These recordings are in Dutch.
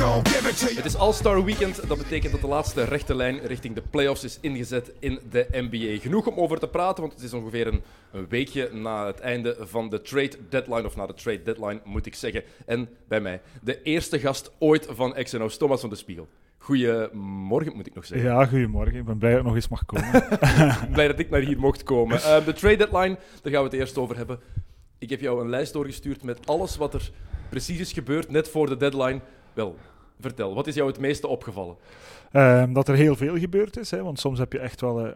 Het is All-Star Weekend. Dat betekent dat de laatste rechte lijn richting de playoffs is ingezet in de NBA. Genoeg om over te praten, want het is ongeveer een, een weekje na het einde van de trade deadline. Of na de trade deadline, moet ik zeggen. En bij mij, de eerste gast ooit van XNO's, Thomas van de Spiegel. Goedemorgen, moet ik nog zeggen. Ja, goedemorgen. Ik ben blij dat ik nog eens mag komen. Blij dat ik naar hier mocht komen. Eh, de trade deadline, daar gaan we het eerst over hebben. Ik heb jou een lijst doorgestuurd met alles wat er precies is gebeurd net voor de deadline. Wel, vertel, wat is jou het meeste opgevallen? Ehm, dat er heel veel gebeurd is, hè, want soms heb je echt wel eh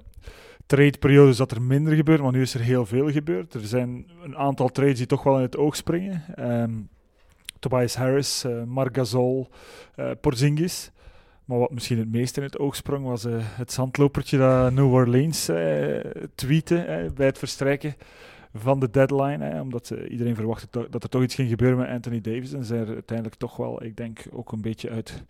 tradeperiodes dat er minder gebeurt, maar nu is er heel veel gebeurd. Er zijn een aantal trades die toch wel in het oog springen. Ehm, Tobias Harris, eh Marc Gasol, eh, Porzingis. Maar wat misschien het meest in het oog sprong was het zandlopertje dat New Orleans eh tweette bij het verstrijken van de deadline. Hè, omdat eh, iedereen verwachtte to- dat er toch iets ging gebeuren met Anthony Davis. En ze er uiteindelijk toch wel, ik denk, ook een beetje uit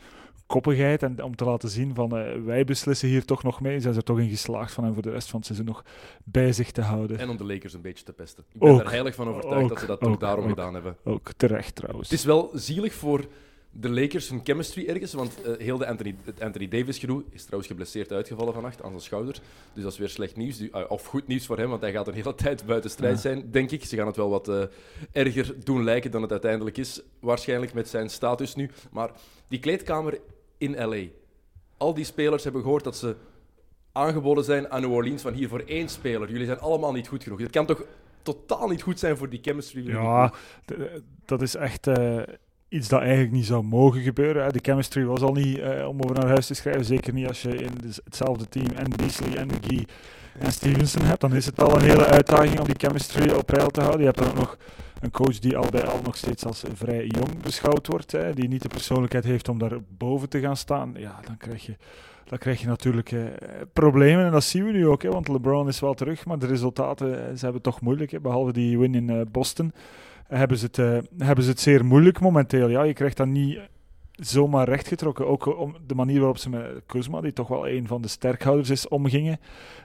koppigheid. En om te laten zien van eh, wij beslissen hier toch nog mee, zijn ze er toch in geslaagd van hem voor de rest van het seizoen nog bij zich te houden. En om de Lakers een beetje te pesten. Ik ben Ook. er heilig van overtuigd Ook. dat ze dat toch Ook. daarom gedaan hebben. Ook terecht trouwens. Het is wel zielig voor de Lakers hun chemistry ergens, want eh, heel de Anthony, het Anthony Davis gedoe is trouwens geblesseerd uitgevallen vannacht aan zijn schouder. Dus dat is weer slecht nieuws, eh, of goed nieuws voor hem, want hij gaat een hele tijd buiten strijd Ja. zijn, denk ik. Ze gaan het wel wat eh, erger doen lijken dan het uiteindelijk is, waarschijnlijk met zijn status nu. Maar die kleedkamer in LA, al die spelers hebben gehoord dat ze aangeboden zijn aan New Orleans van hier voor één speler. Jullie zijn allemaal niet goed genoeg. Het kan toch totaal niet goed zijn voor die chemistry? Ja, dat is echt eh, iets dat eigenlijk niet zou mogen gebeuren. De chemistry was al niet eh, om over naar huis te schrijven. Zeker niet als je in hetzelfde team en Beasley en McGee en Stevenson hebt. Dan is het al een hele uitdaging om die chemistry op peil te houden. Je hebt dan ook nog een coach die al bij al nog steeds als vrij jong beschouwd wordt. Hè, die niet de persoonlijkheid heeft om daar boven te gaan staan. Ja, dan krijg je, dan krijg je natuurlijk eh, problemen. En dat zien we nu ook. Hè, want LeBron is wel terug, maar de resultaten eh, ze hebben toch moeilijk. Behalve die win in eh, Boston hebben ze, het, eh, hebben ze het zeer moeilijk momenteel. Ja, je krijgt dat niet zomaar rechtgetrokken. Ook om de manier waarop ze met Kuzma, die toch wel een van de sterkhouders is, omgingen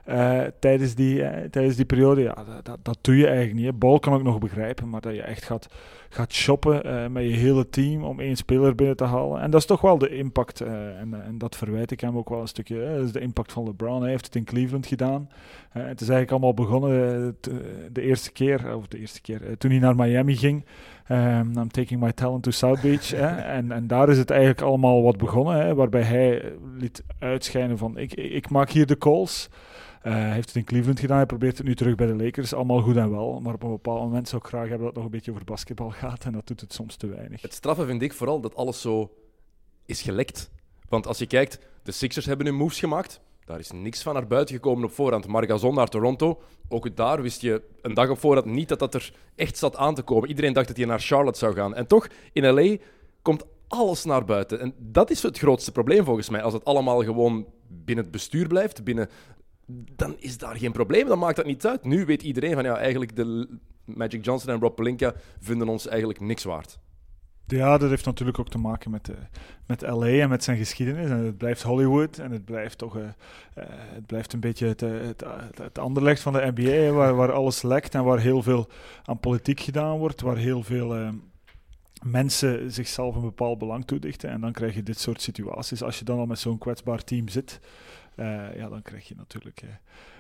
eh, tijdens, die, eh, tijdens die periode. Ja, dat, dat, doe je eigenlijk niet. Hè. Bal kan ik nog begrijpen, maar dat je echt gaat, gaat shoppen eh, met je hele team om één speler binnen te halen. En dat is toch wel de impact. eh, en, en dat verwijt ik hem ook wel een stukje. Dat is de impact van LeBron. Hij heeft het in Cleveland gedaan. Eh, het is eigenlijk allemaal begonnen eh, de eerste keer, of de eerste keer, eh, toen hij naar Miami ging. Um, I'm taking my talent to South Beach. hè. En, en daar is het eigenlijk allemaal wat begonnen, hè, waarbij hij eh, liet uitschijnen van ik, ik maak hier de calls. Eh, heeft het in Cleveland gedaan, hij probeert het nu terug bij de Lakers. Allemaal goed en wel, maar op een bepaald moment zou ik graag hebben dat het nog een beetje over basketbal gaat en dat doet het soms te weinig. Het straffe vind ik vooral dat alles zo is gelekt. Want als je kijkt, de Sixers hebben hun moves gemaakt. Daar is niks van naar buiten gekomen op voorhand. Margazon naar Toronto. Ook daar wist je een dag op voorhand niet dat dat er echt zat aan te komen. Iedereen dacht dat hij naar Charlotte zou gaan. En toch, in LA komt alles naar buiten. En dat is het grootste probleem volgens mij. Als het allemaal gewoon binnen het bestuur blijft, binnen... dan is daar geen probleem. Dan maakt dat niet uit. Nu weet iedereen van ja, eigenlijk de Magic Johnson en Rob Pelinka vinden ons eigenlijk niks waard. Ja, dat heeft natuurlijk ook te maken met, eh, met LA en met zijn geschiedenis. En het blijft Hollywood en het blijft toch eh, eh, het blijft een beetje het, het, het, anderlecht van de NBA, waar, waar alles lekt en waar heel veel aan politiek gedaan wordt, waar heel veel mensen zichzelf een bepaald belang toedichten. En dan krijg je dit soort situaties. Als je dan al met zo'n kwetsbaar team zit, ja, dan krijg je natuurlijk eh,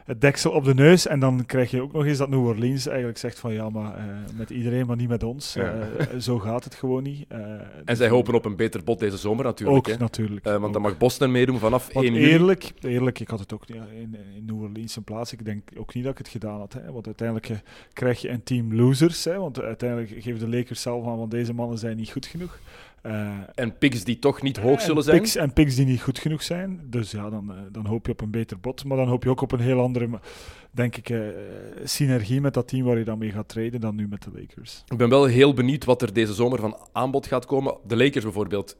het deksel op de neus. En dan krijg je ook nog eens dat New Orleans eigenlijk zegt van ja, maar eh, met iedereen, maar niet met ons. Eh, zo gaat het gewoon niet. Eh, En zij hopen op een beter bod deze zomer natuurlijk. ook hè. natuurlijk. Eh, want dan ook. mag Boston meedoen vanaf Want 1 juli. eerlijk, eerlijk, ik had het ook niet in, in New Orleans een plaats. Ik denk ook niet dat ik het gedaan had. Hè, want uiteindelijk eh, krijg je een team losers. Hè, want uiteindelijk geven de Lakers zelf aan, want deze mannen zijn niet goed genoeg. Eh, En picks die toch niet hoog en zullen zijn. Picks, en picks die niet goed genoeg zijn. Dus ja, dan, eh, dan hoop je op een beter bod. Maar dan hoop je ook op een heel andere, denk ik, eh, synergie met dat team waar je dan mee gaat treden dan nu met de Lakers. Ik ben wel heel benieuwd wat er deze zomer van aanbod gaat komen. De Lakers bijvoorbeeld.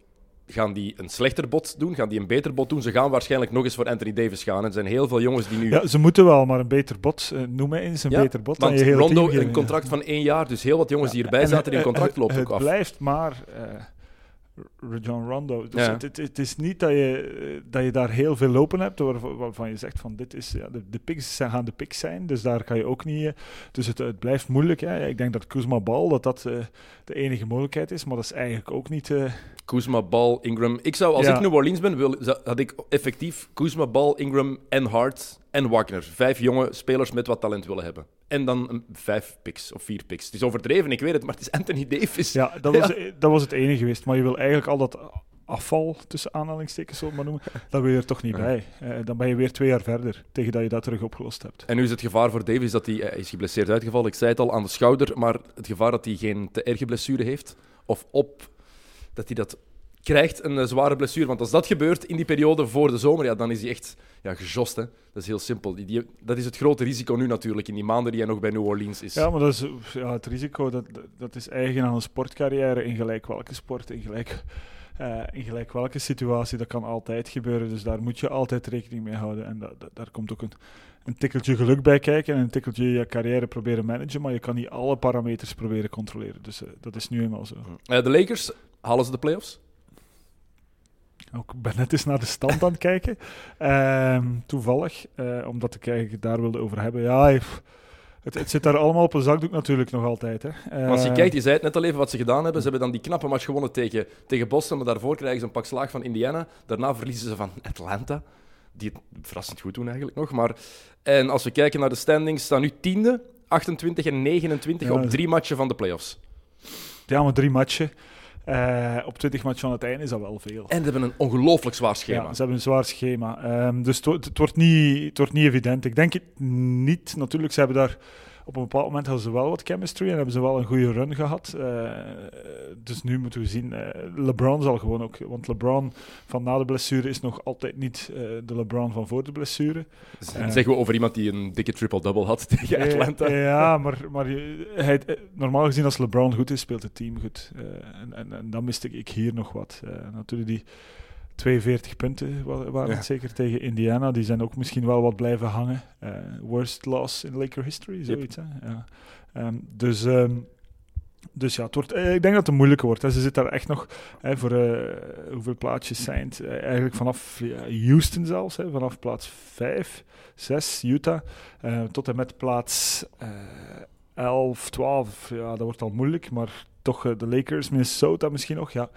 gaan die een slechter bot doen? Gaan die een beter bot doen? Ze gaan waarschijnlijk nog eens voor Anthony Davis gaan. En er zijn heel veel jongens die nu... Ja, ze moeten wel, maar een beter bot. Uh, noem mij eens een Ja, beter bot dan Want Rondo een contract van één jaar, dus heel wat jongens die erbij En zaten, het- contract het- loopt het ook af. blijft maar John Rondo. Dus Ja. het, het, het is niet dat je, eh, dat je daar heel veel lopen hebt, waar- waarvan je zegt van dit is, ja, de, de picks gaan de picks zijn, dus daar kan je ook niet... eh, dus het, het blijft moeilijk. Hè. Ik denk dat Kuzma Bal dat dat eh, de enige mogelijkheid is, maar dat is eigenlijk ook niet... Kuzma, Ball, Ingram. Ik zou, als Ja. ik New Orleans ben, wil, had ik effectief Kuzma, Ball, Ingram en Hart en Wagner. Vijf jonge spelers met wat talent willen hebben. En dan een- vijf picks of vier picks. Het is overdreven, ik weet het, maar het is Anthony Davis. Ja, dat was, dat was het enige geweest. Maar je wil eigenlijk al dat afval, tussen aanhalingstekens, zullen maar noemen, dat wil je er toch niet Ja. bij. Eh, dan ben je weer twee jaar verder, tegen dat je dat terug opgelost hebt. En nu is het gevaar voor Davis dat hij, hij is geblesseerd uitgevallen. Ik zei het al aan de schouder, maar het gevaar dat hij geen te erge blessure heeft. Of op dat hij dat krijgt, een eh, zware blessure. Want als dat gebeurt in die periode voor de zomer, ja, dan is hij echt ja, gejost. Hè. Dat is heel simpel. Die, die- dat is het grote risico nu natuurlijk, in die maanden die hij nog bij New Orleans is. Ja, maar dat is, ja, het risico dat, dat is eigen aan een sportcarrière in gelijk welke sport, in gelijk, eh, in gelijk welke situatie. Dat kan altijd gebeuren, dus daar moet je altijd rekening mee houden. En dat- daar komt ook een, een tikkeltje geluk bij kijken en een tikkeltje je carrière proberen managen, maar je kan niet alle parameters proberen controleren. Dus eh, dat is nu eenmaal zo. De Lakers, halen ze de playoffs? Ook ik ben net eens naar de stand aan het kijken. Ehm, toevallig, eh, omdat ik eigenlijk daar wilde over hebben. Ja, het, het zit daar allemaal op een zakdoek natuurlijk nog altijd. Hè. Als je Eh, kijkt, je zei het net al even wat ze gedaan hebben. Ze hebben dan die knappe match gewonnen tegen, tegen Boston, maar daarvoor krijgen ze een pak slaag van Indiana. Daarna verliezen ze van Atlanta, die het verrassend goed doen eigenlijk nog. Maar, en als we kijken naar de standings, staan nu tiende, 28 en 29 Ja, op drie matchen van de playoffs. Ja, maar drie matchen. Eh, op 20 matchen aan het einde is dat wel veel. En ze hebben een ongelooflijk zwaar schema. Ja, ze hebben een zwaar schema. Ehm, dus het, wordt niet, het wordt niet evident. Ik denk het niet. Natuurlijk, ze hebben daar op een bepaald moment hadden ze wel wat chemistry en hebben ze wel een goede run gehad. Eh, dus nu moeten we zien. eh, LeBron zal gewoon ook. Want LeBron van na de blessure is nog altijd niet eh, de LeBron van voor de blessure. Zeggen we over iemand die een dikke triple-double had tegen Atlanta. Ja, maar, maar hij, normaal gezien als LeBron goed is, speelt het team goed. En, en, en dan miste ik hier nog wat. Natuurlijk die 42 punten wa- waren Ja. het zeker tegen Indiana. Die zijn ook misschien wel wat blijven hangen. Eh, worst loss in Laker history, zoiets. Hè? Ja. Ehm, dus, ehm, dus ja, het wordt, eh, ik denk dat het een moeilijke wordt. Hè. Ze zit daar echt nog hè, voor eh, hoeveel plaatsjes zijn het? Eigenlijk vanaf Houston zelfs, hè, vanaf plaats 5, 6, Utah, tot en met plaats eh 11, 12. Ja, dat wordt al moeilijk, maar toch de Lakers, Minnesota misschien nog. Ja,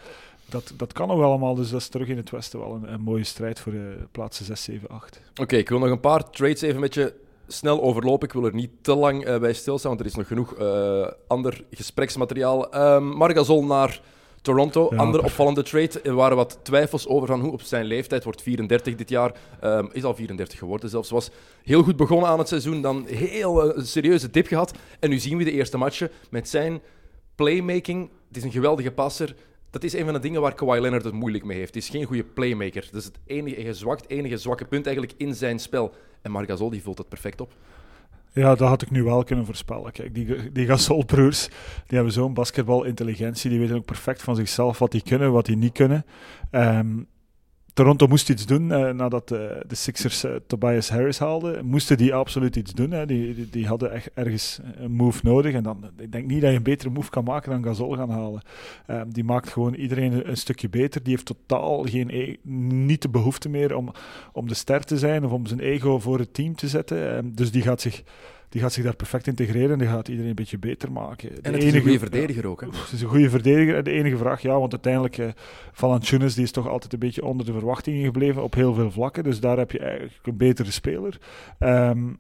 dat, dat kan nog allemaal, dus dat is terug in het westen wel een, een mooie strijd voor de plaatsen 6, 7, 8. Oké, ik wil nog een paar trades even met je snel overlopen. Ik wil er niet te lang eh, bij stilstaan, want er is nog genoeg eh, ander gespreksmateriaal. Ehm Margasol naar Toronto, Ja, andere opvallende trade. Er waren wat twijfels over van hoe op zijn leeftijd, wordt 34 dit jaar, ehm, is al 34 geworden zelfs. Was heel goed begonnen aan het seizoen, dan heel eh, serieuze dip gehad. En nu zien we de eerste matchen met zijn playmaking. Het is een geweldige passer. Dat is een van de dingen waar Kawhi Leonard het moeilijk mee heeft. Hij is geen goede playmaker. Dat is het enige, enige zwakke punt eigenlijk in zijn spel. En Margasol die vult dat perfect op. Ja, dat had ik nu wel kunnen voorspellen. Kijk, die, die Gasol-broers, die hebben zo'n basketbalintelligentie. Die weten ook perfect van zichzelf wat die kunnen, wat die niet kunnen. Ehm, Toronto moest iets doen eh, nadat eh, de Sixers eh, Tobias Harris haalden. Moesten die absoluut iets doen. Hè. Die, die, die hadden echt ergens een move nodig. En dan, ik denk niet dat je een betere move kan maken dan Gasol gaan halen. Ehm, die maakt gewoon iedereen een, stukje beter. Die heeft totaal geen e- niet de behoefte meer om, om de ster te zijn of om zijn ego voor het team te zetten. Ehm, dus die gaat zich die gaat zich daar perfect integreren en die gaat iedereen een beetje beter maken. De En het is een goede verdediger ook. Hè? Het is een goede verdediger. En de enige vraag, ja, want uiteindelijk, eh, Valanciunas die is toch altijd een beetje onder de verwachtingen gebleven op heel veel vlakken. Dus daar heb je eigenlijk een betere speler. Ehm,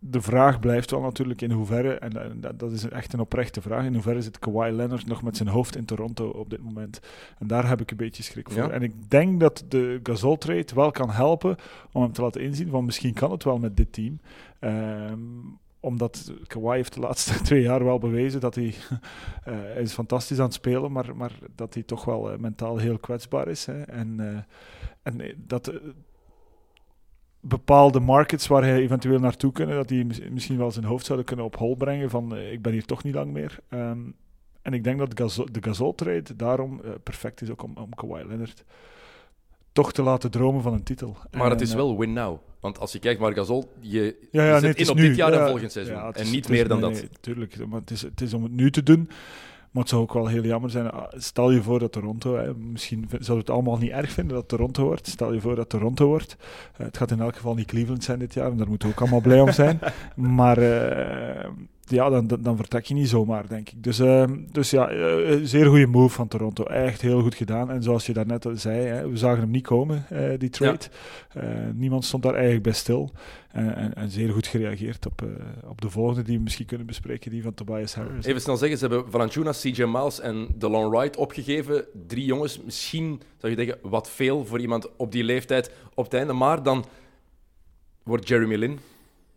de vraag blijft wel natuurlijk in hoeverre, en, dat- dat is echt een oprechte vraag, in hoeverre zit Kawhi Leonard nog met zijn hoofd in Toronto op dit moment. En daar heb ik een beetje schrik voor. Ja. En ik denk dat de Gasol-trade wel kan helpen om hem te laten inzien van misschien kan het wel met dit team. Ehm, omdat Kawhi heeft de laatste twee jaar wel bewezen dat hij, eh, hij is fantastisch aan het spelen, maar, maar dat hij toch wel eh, mentaal heel kwetsbaar is. Hè. En, eh, en dat bepaalde markets waar hij eventueel naartoe kunnen, dat hij mis- misschien wel zijn hoofd zouden kunnen op hol brengen van ik ben hier toch niet lang meer. Ehm, en ik denk dat Gasol, de Gasol-trade daarom perfect is ook om, om Kawhi Leonard toch te laten dromen van een titel. Maar het is wel win now. Want als je kijkt Gasol, je, ja, ja, nee, het in op nu. dit jaar en volgend seizoen. het en is- niet het is- meer dan nee, dat. Nee, tuurlijk, maar het is, het is om het nu te doen. Maar het zou ook wel heel jammer zijn. Ah, Stel je voor dat Toronto, hè, misschien zouden we het allemaal niet erg vinden dat Toronto wordt. Stel je voor dat Toronto wordt. Eh, het gaat in elk geval niet Cleveland zijn dit jaar, en daar moeten we ook allemaal blij om zijn. Maar eh, ja, dan, dan, vertrek je niet zomaar, denk ik. Dus, eh, dus ja, een zeer goede move van Toronto. Echt heel goed gedaan. En zoals je daarnet al zei, hè, we zagen hem niet komen, eh, die trade. Niemand stond daar eigenlijk bij stil. En, en, en zeer goed gereageerd op, op de volgende die we misschien kunnen bespreken, die van Tobias Harris. Even snel zeggen, ze hebben Valanciunas, CJ Miles en DeLon Wright opgegeven. Drie jongens, misschien zou je denken, wat veel voor iemand op die leeftijd op het einde. Maar dan wordt Jeremy Lin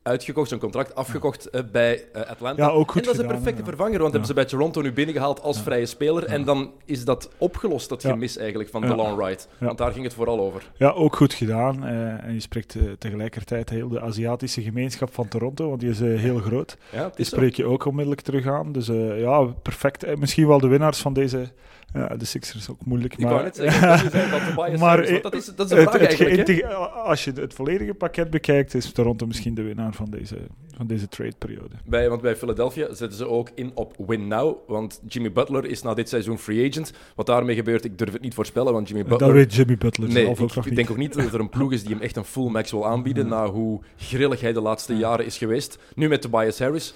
uitgekocht, zijn contract afgekocht eh, bij eh, Atlanta. Ja, ook goed en dat is een perfecte ja. vervanger, want hebben ze bij Toronto nu binnengehaald als vrije speler. En dan is dat opgelost, dat gemis eigenlijk van. DeLon Wright. Ja. Want daar ging het vooral over. Ja, ook goed gedaan. Eh, en je spreekt tegelijkertijd heel de Aziatische gemeenschap van Toronto, want die is heel groot. Ja, Die spreek je ook onmiddellijk terug aan. Dus ja, perfect. Misschien wel de winnaars van deze... Ja, de Sixers ook moeilijk, Ik maar... wou net zeggen, dat Maar, dat is, dat is een vraag het als je het volledige pakket bekijkt, is Toronto misschien de winnaar van deze, van deze trade-periode. Bij, want bij Philadelphia zetten ze ook in op win now. Want Jimmy Butler is na dit seizoen free agent. Wat daarmee gebeurt, ik durf het niet voorspellen. Want Jimmy Butler. Dat weet Jimmy Butler nee, zelf ook ik, ik denk ook niet dat er een ploeg is die hem echt een full max wil aanbieden. Na hoe grillig hij de laatste jaren is geweest. Nu met Tobias Harris.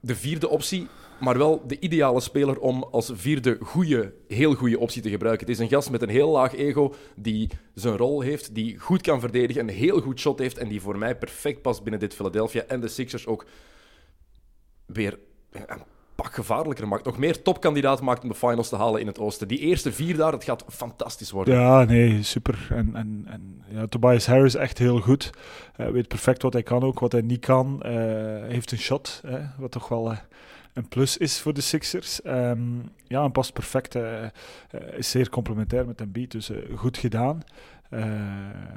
De vierde optie. Maar wel de ideale speler om als vierde goede, heel goede optie te gebruiken. Het is een gast met een heel laag ego. Die zijn rol heeft. Die goed kan verdedigen. Een heel goed shot heeft. En die voor mij perfect past binnen dit Philadelphia. En de Sixers ook weer een pak gevaarlijker maakt. Nog meer topkandidaat maakt om de finals te halen in het oosten. Die eerste vier daar, dat gaat fantastisch worden. Ja, nee, super. En, en, en ja, Tobias Harris echt heel goed. Hij weet perfect wat hij kan ook, wat hij niet kan. Eh, heeft een shot, hè, wat toch wel eh, een plus is voor de Sixers. Ehm, ja, en past perfect. eh, eh, is zeer complementair met Embiid, dus eh, goed gedaan.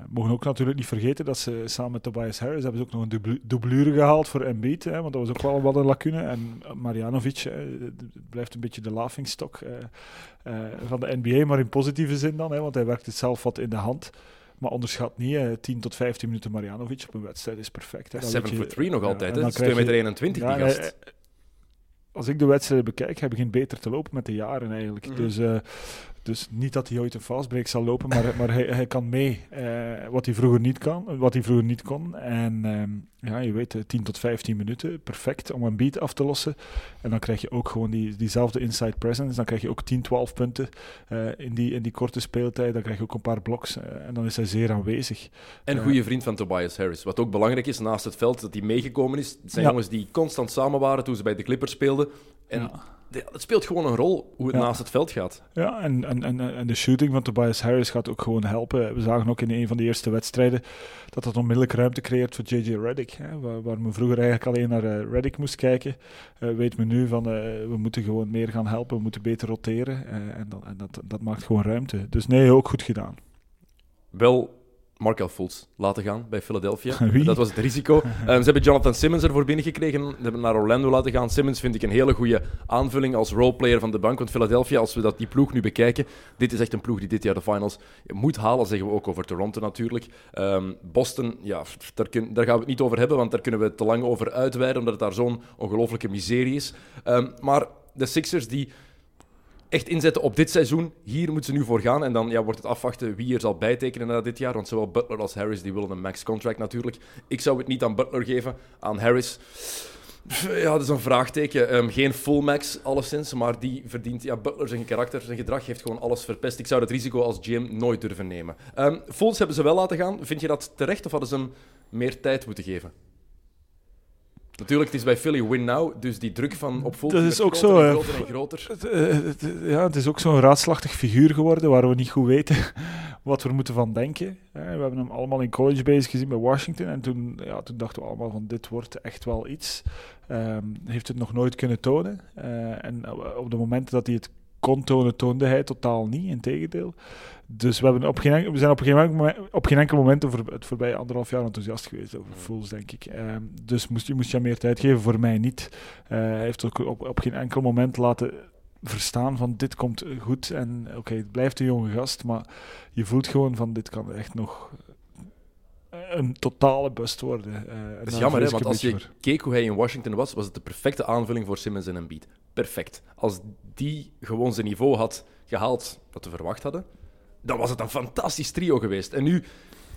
Mogen ook natuurlijk niet vergeten dat ze samen met Tobias Harris hebben ze ook nog een dublu- doublure gehaald voor Embiid, hè, want dat was ook wel wat een lacune. En Marjanovic blijft een beetje de laughingstock van de NBA, maar in positieve zin dan, hè, want hij werkt het zelf wat in de hand. Maar onderschat niet, eh, 10 tot 15 minuten Marjanovic op een wedstrijd is perfect. Hè. Dan 7 weet je- for 3 nog altijd, hè? dan Dat is 2 krijg je- meter 21, ja, die gast. Als ik de wedstrijden bekijk, hij begint beter te lopen met de jaren eigenlijk. Mhm. Dus, eh, dus niet dat hij ooit een fastbreak zal lopen, maar, maar hij, hij kan mee. eh, wat hij vroeger niet kan, wat hij vroeger niet kon. En ehm, ja, je weet, eh, 10 tot 15 minuten, perfect om een beat af te lossen. En dan krijg je ook gewoon die, diezelfde inside presence. Dan krijg je ook 10, 12 punten eh, in, die, in die korte speeltijd. Dan krijg je ook een paar bloks. eh, en dan is hij zeer aanwezig. En goede vriend van Tobias Harris. Wat ook belangrijk is naast het veld, dat hij meegekomen is. Het zijn Ja. jongens die constant samen waren toen ze bij de Clippers speelden. En Ja. Het speelt gewoon een rol hoe het Ja. naast het veld gaat. Ja, en, en, en, en de shooting van Tobias Harris gaat ook gewoon helpen. We zagen ook in een van de eerste wedstrijden dat dat onmiddellijk ruimte creëert voor JJ Redick. Hè, waar, waar men vroeger eigenlijk alleen naar eh, Redick moest kijken, eh, weet men nu van eh, we moeten gewoon meer gaan helpen, we moeten beter roteren. en dat, en dat, dat maakt gewoon ruimte. Dus nee, ook goed gedaan. Wel Markel Fultz laten gaan bij Philadelphia. Wie? Dat was het risico. Ehm, ze hebben Jonathan Simmons ervoor binnengekregen. Ze hebben naar Orlando laten gaan. Simmons vind ik een hele goede aanvulling als roleplayer van de bank. Want Philadelphia, als we dat, die ploeg nu bekijken, dit is echt een ploeg die dit jaar de finals moet halen. zeggen we ook over Toronto natuurlijk. Ehm, Boston, ja, daar, kun- daar gaan we het niet over hebben, want daar kunnen we te lang over uitweiden, omdat het daar zo'n ongelofelijke miserie is. Ehm, maar de Sixers die echt inzetten op dit seizoen. Hier moeten ze nu voor gaan. En dan ja, wordt het afwachten wie er zal bijtekenen na dit jaar. Want zowel Butler als Harris die willen een max contract natuurlijk. Ik zou het niet aan Butler geven, aan Harris. Ja, dat is een vraagteken. Ehm, geen full max, alleszins. Maar die verdient... Ja, Butler, zijn karakter, zijn gedrag heeft gewoon alles verpest. Ik zou dat risico als GM nooit durven nemen. Ehm Fultz hebben ze wel laten gaan. Vind je dat terecht of hadden ze hem meer tijd moeten geven? Natuurlijk, het is bij Philly win now, dus die druk van op Fultz Dat is ook groter zo, en hè. groter en groter. Het, eh, eh, ja, het is ook zo'n raadslachtig figuur geworden waar we niet goed weten wat we moeten van denken. Eh, We hebben hem allemaal in college bezig gezien bij Washington en toen, ja, toen dachten we allemaal van dit wordt echt wel iets. Ehm, heeft het nog nooit kunnen tonen. Eh, en op de momenten dat hij het kon tonen, toonde hij totaal niet, in tegendeel. Dus we, hebben op geen, enkel- we zijn op geen, enkel moment, op geen enkel moment over het voorbije anderhalf jaar enthousiast geweest over Fools, denk ik. Ehm, dus moest, je moest je meer tijd geven, voor mij niet. Eh, hij heeft ook op, op geen enkel moment laten verstaan van dit komt goed en oké, het blijft een jonge gast, maar je voelt gewoon van dit kan echt nog een totale bust worden. Uh, dat is jammer, hè, want als je keek hoe hij in Washington was, was het de perfecte aanvulling voor Simmons en Embiid. Perfect. Als die gewoon zijn niveau had gehaald dat we verwacht hadden, dan was het een fantastisch trio geweest. En nu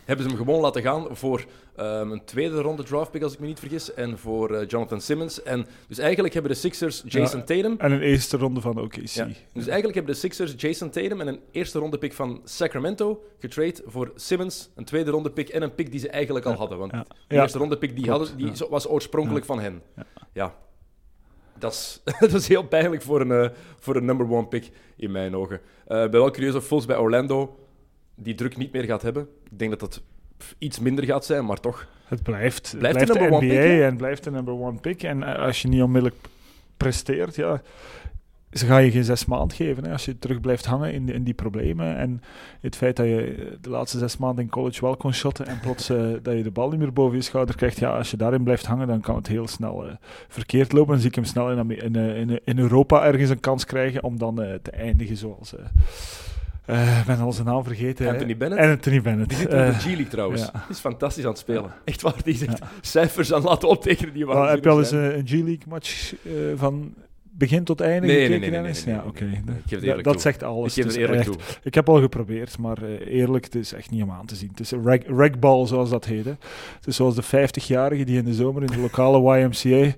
hebben ze hem gewoon laten gaan voor um, een tweede ronde draftpick, als ik me niet vergis, en voor uh, Jonathan Simmons. En dus eigenlijk hebben de Sixers Jason ja, Tatum... En een eerste ronde van OKC. Ja, dus eigenlijk hebben de Sixers Jason Tatum en een eerste ronde pick van Sacramento getrade voor Simmons, een tweede ronde pick en een pick die ze eigenlijk al hadden. Want de eerste ronde pick die, hadden, die was oorspronkelijk van hen. Ja. Dat is, dat is heel pijnlijk voor een, uh, voor een number one pick in mijn ogen. Uh, ben wel curieus of Fultz bij Orlando die druk niet meer gaat hebben. Ik denk dat dat iets minder gaat zijn, maar toch. Het blijft, blijft, blijft de, NBA pick, en blijft de number one pick. En eh, als je niet onmiddellijk presteert, ja, ze gaan je geen zes maanden geven. Hè, als je terug blijft hangen in, in die problemen. En het feit dat je de laatste zes maanden in college wel kon shotten en plots uh, dat je de bal niet meer boven je schouder krijgt. Ja, als je daarin blijft hangen, dan kan het heel snel uh, verkeerd lopen. En zie ik hem snel in, in, in, in Europa ergens een kans krijgen om dan te eindigen zoals ik ben al zijn naam vergeten. Anthony Bennett. Anthony Bennett. Die zit in de eh, G-League trouwens. Ja. Die is fantastisch aan het spelen. Echt waar, die zegt cijfers aan laten optekenen die waren. Heb je al eens een G-League match van begin tot einde nee, gekeken? Nee, nee, nee, ja, oké. Dat, zegt alles. Ik geef het eerlijk toe. Ik heb al geprobeerd, maar uh, eerlijk, het is echt niet om aan te zien. Het is een rag, ragball, zoals dat heet. Hè. Het is zoals de 50-jarigen die in de zomer in de lokale YMCA... Uh,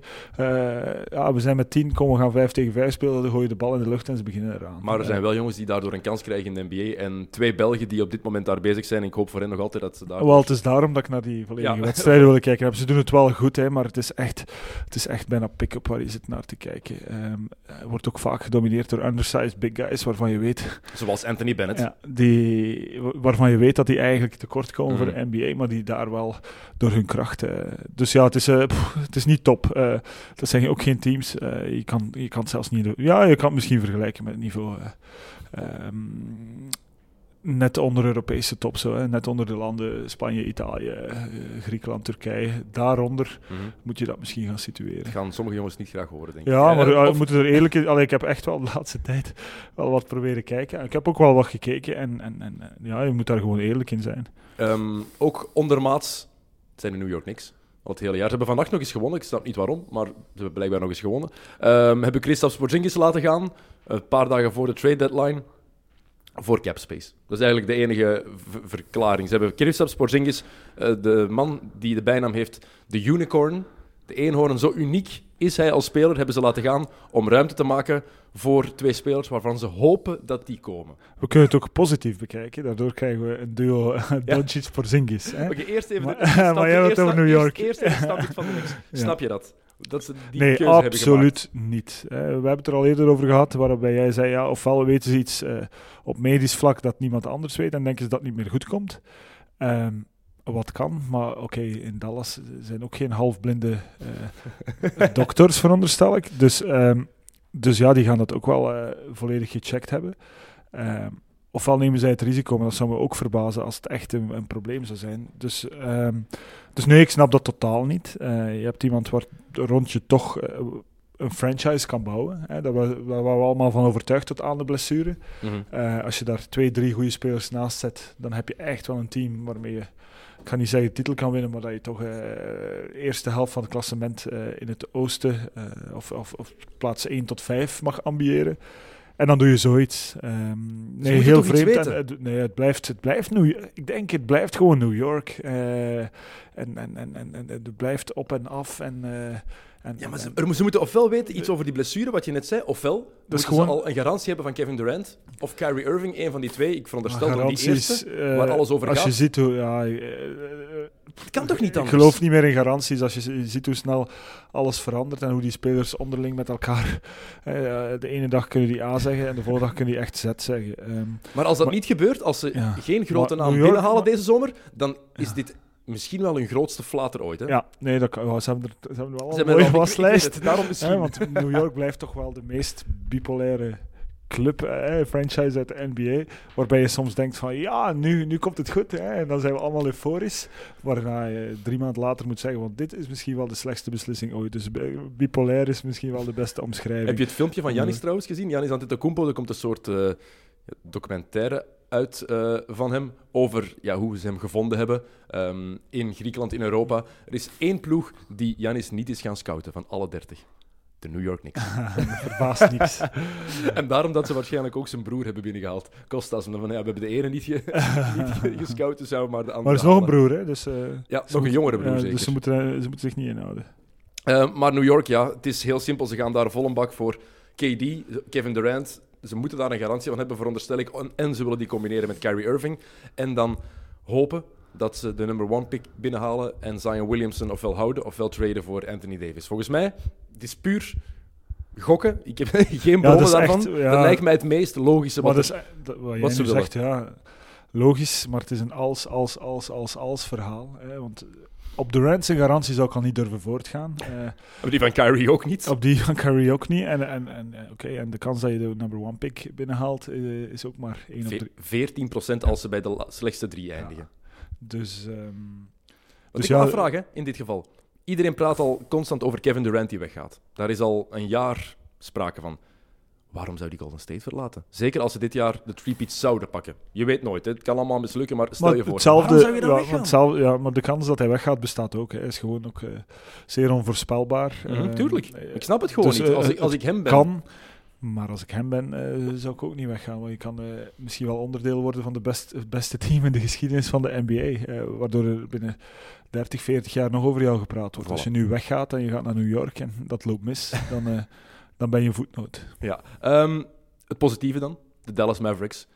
ja, we zijn met 10, kom we gaan 5 tegen 5 spelen, dan gooi je de bal in de lucht en ze beginnen eraan. Maar er zijn wel jongens die daardoor een kans krijgen in de NBA. En twee Belgen die op dit moment daar bezig zijn. Ik hoop voor hen nog altijd dat ze daar... Wel, het is daarom dat ik naar die volledige ja. wedstrijden wil kijken. Ze doen het wel goed, hè, maar het is echt, het is echt bijna pick-up waar je zit naar te kijken. Um, wordt ook vaak gedomineerd door undersized big guys, waarvan je weet... Zoals Anthony Bennett. Ja, die, waarvan je weet dat die eigenlijk tekort komen voor de NBA, maar die daar wel door hun kracht... Uh, dus ja, het is, uh, pff, het is niet top. Uh, dat zijn ook geen teams. je, kan, je kan het zelfs niet... Ja, je kan het misschien vergelijken met het niveau... Um, net onder Europese top, zo, hè. net onder de landen Spanje, Italië, eh, Griekenland, Turkije. Daaronder mm -hmm. moet je dat misschien gaan situeren. Dat gaan sommige jongens niet graag horen, denk ik. Ja, maar uh, we moeten er eerlijk in. Allee, ik heb echt wel de laatste tijd wel wat proberen kijken. Ik heb ook wel wat gekeken en, en, en ja, je moet daar gewoon eerlijk in zijn. Um, ook ondermaats zijn de New York Knicks. Al het hele jaar. Ze hebben vannacht nog eens gewonnen. Ik snap niet waarom, maar ze hebben blijkbaar nog eens gewonnen. Um, hebben Christophe Porzingis laten gaan. Een paar dagen voor de trade deadline voor capspace. Dat is eigenlijk de enige verklaring. Ze hebben Kristaps Porzingis, uh, de man die de bijnaam heeft de unicorn, de eenhoorn, zo uniek is hij als speler, hebben ze laten gaan om ruimte te maken voor twee spelers waarvan ze hopen dat die komen. We kunnen het ook positief bekijken, daardoor krijgen we een duo ja. Doncic-Porzingis. Oké, eerst even... Maar, de, maar jij hebt over New York. Eerst, eerst even van de mix. Snap je dat? Dat ze die nee, absoluut niet. Uh, we hebben het er al eerder over gehad, waarbij jij zei, ja, ofwel weten ze iets uh, op medisch vlak dat niemand anders weet en denken ze dat het niet meer goed komt. Um, wat kan, maar oké, okay, in Dallas zijn ook geen halfblinde uh, dokters, veronderstel ik. Dus, um, dus ja, die gaan dat ook wel volledig gecheckt hebben. Um, ofwel nemen zij het risico, maar dat zou me ook verbazen als het echt een, een probleem zou zijn. Dus, um, dus nee, ik snap dat totaal niet. Uh, je hebt iemand waar rond je toch uh, een franchise kan bouwen. Hè. Daar, waren we allemaal van overtuigd tot aan de blessure. Mm -hmm. uh, als je daar twee, drie goede spelers naast zet, dan heb je echt wel een team waarmee je, ik ga niet zeggen de titel kan winnen, maar dat je toch de eerste helft van het klassement in het oosten of, of, of plaats 1 tot 5 mag ambiëren. En dan doe je zoiets. Um, nee, heel vreemd. En, nee, het blijft, het blijft New Ik denk, het blijft gewoon New York. Uh, en, en, en, en, en het blijft op en af. En, uh, en, ja, maar ze, er, ze, moeten ofwel weten iets over die blessure, wat je net zei, ofwel dus gewoon, ze al een garantie hebben van Kevin Durant of Kyrie Irving, een van die twee. Ik veronderstel dat die eerste, uh, waar alles over als gaat. Als je ziet hoe... Ja, het kan toch niet anders? Ik geloof niet meer in garanties als je ziet hoe snel alles verandert en hoe die spelers onderling met elkaar... Uh, de ene dag kunnen die A zeggen en de volgende dag kunnen die echt Z zeggen. Um, maar als dat maar, niet gebeurt, als ze ja, geen grote naam binnenhalen deze zomer, dan is dit misschien wel hun grootste flater ooit. Hè? Ja, nee, dat, oh, ze hebben er, ze hebben wel een mooie waslijst. Daarom misschien. Want New York blijft toch wel de meest bipolaire club, eh, franchise uit de NBA, waarbij je soms denkt van ja, nu, nu komt het goed. Hè, en dan zijn we allemaal euforisch. Waarna je drie maanden later moet zeggen, want dit is misschien wel de slechtste beslissing ooit. Dus eh, bipolair is misschien wel de beste omschrijving. Heb je het filmpje van Janis trouwens gezien? Janis Antetokounmpo, er komt een soort eh, documentaire uit eh, van hem over ja, hoe ze hem gevonden hebben ehm, in Griekenland, in Europa. Er is één ploeg die Janis niet is gaan scouten van alle dertig. De New York Knicks. Verbaast niks. en daarom dat ze waarschijnlijk ook zijn broer hebben binnengehaald. Kostas. Van, ja, we hebben de ene niet, ge, niet gescout, dus maar de andere Maar er is nog een broer, hè? Dus, eh, Ja, nog een jongere broer ja, zeker. Dus ze moeten, ze moeten zich niet inhouden. Eh, maar New York, ja, het is heel simpel. Ze gaan daar vol een bak voor KD, Kevin Durant. Ze moeten daar een garantie van hebben, veronderstel ik. En- ze willen die combineren met Kyrie Irving. En dan hopen dat ze de number one pick binnenhalen en Zion Williamson ofwel houden ofwel traden voor Anthony Davis. Volgens mij, het is puur gokken. Ik heb geen bronnen is daarvan. echt, ja. Dat lijkt mij het meest logische. Wat is, eh, dat- wat ze willen. zegt, ja, logisch, maar het is een als, als, als, als, als verhaal. Hè, want op Durant zijn garantie zou ik al niet durven voortgaan. Eh, Maar die van Kyrie ook niet. op die van Curry ook niet. En, en, en, eh, oké, en de kans dat je de number one pick binnenhaalt eh, is ook maar 1 op 3. Ve- 14% als ze bij de slechtste drie eindigen. Dus, ehm, Wat Dus ik hè, in dit geval. Iedereen praat al constant over Kevin Durant die weggaat. Daar is al een jaar sprake van. Waarom zou die Golden State verlaten? Zeker als ze dit jaar de three-peat zouden pakken. Je weet nooit, hè. het kan allemaal mislukken, maar stel maar je voor. hetzelfde, zou je dan ja, hetzelfde- ja, maar de kans dat hij weggaat bestaat ook. Hè. Hij is gewoon ook eh, zeer onvoorspelbaar. Eh, tuurlijk. eh, Ik snap het gewoon dus, niet. Als ik, als ik hem ben... kan. Maar als ik hem ben, zou ik ook niet weggaan. Want je kan eh, misschien wel onderdeel worden van de best, het beste team in de geschiedenis van de NBA. eh, waardoor er binnen 30, 40 jaar nog over jou gepraat wordt. Als je nu weggaat en je gaat naar New York en dat loopt mis, dan, eh, dan ben je een voetnoot. Ja. Ehm, het positieve dan, de Dallas Mavericks.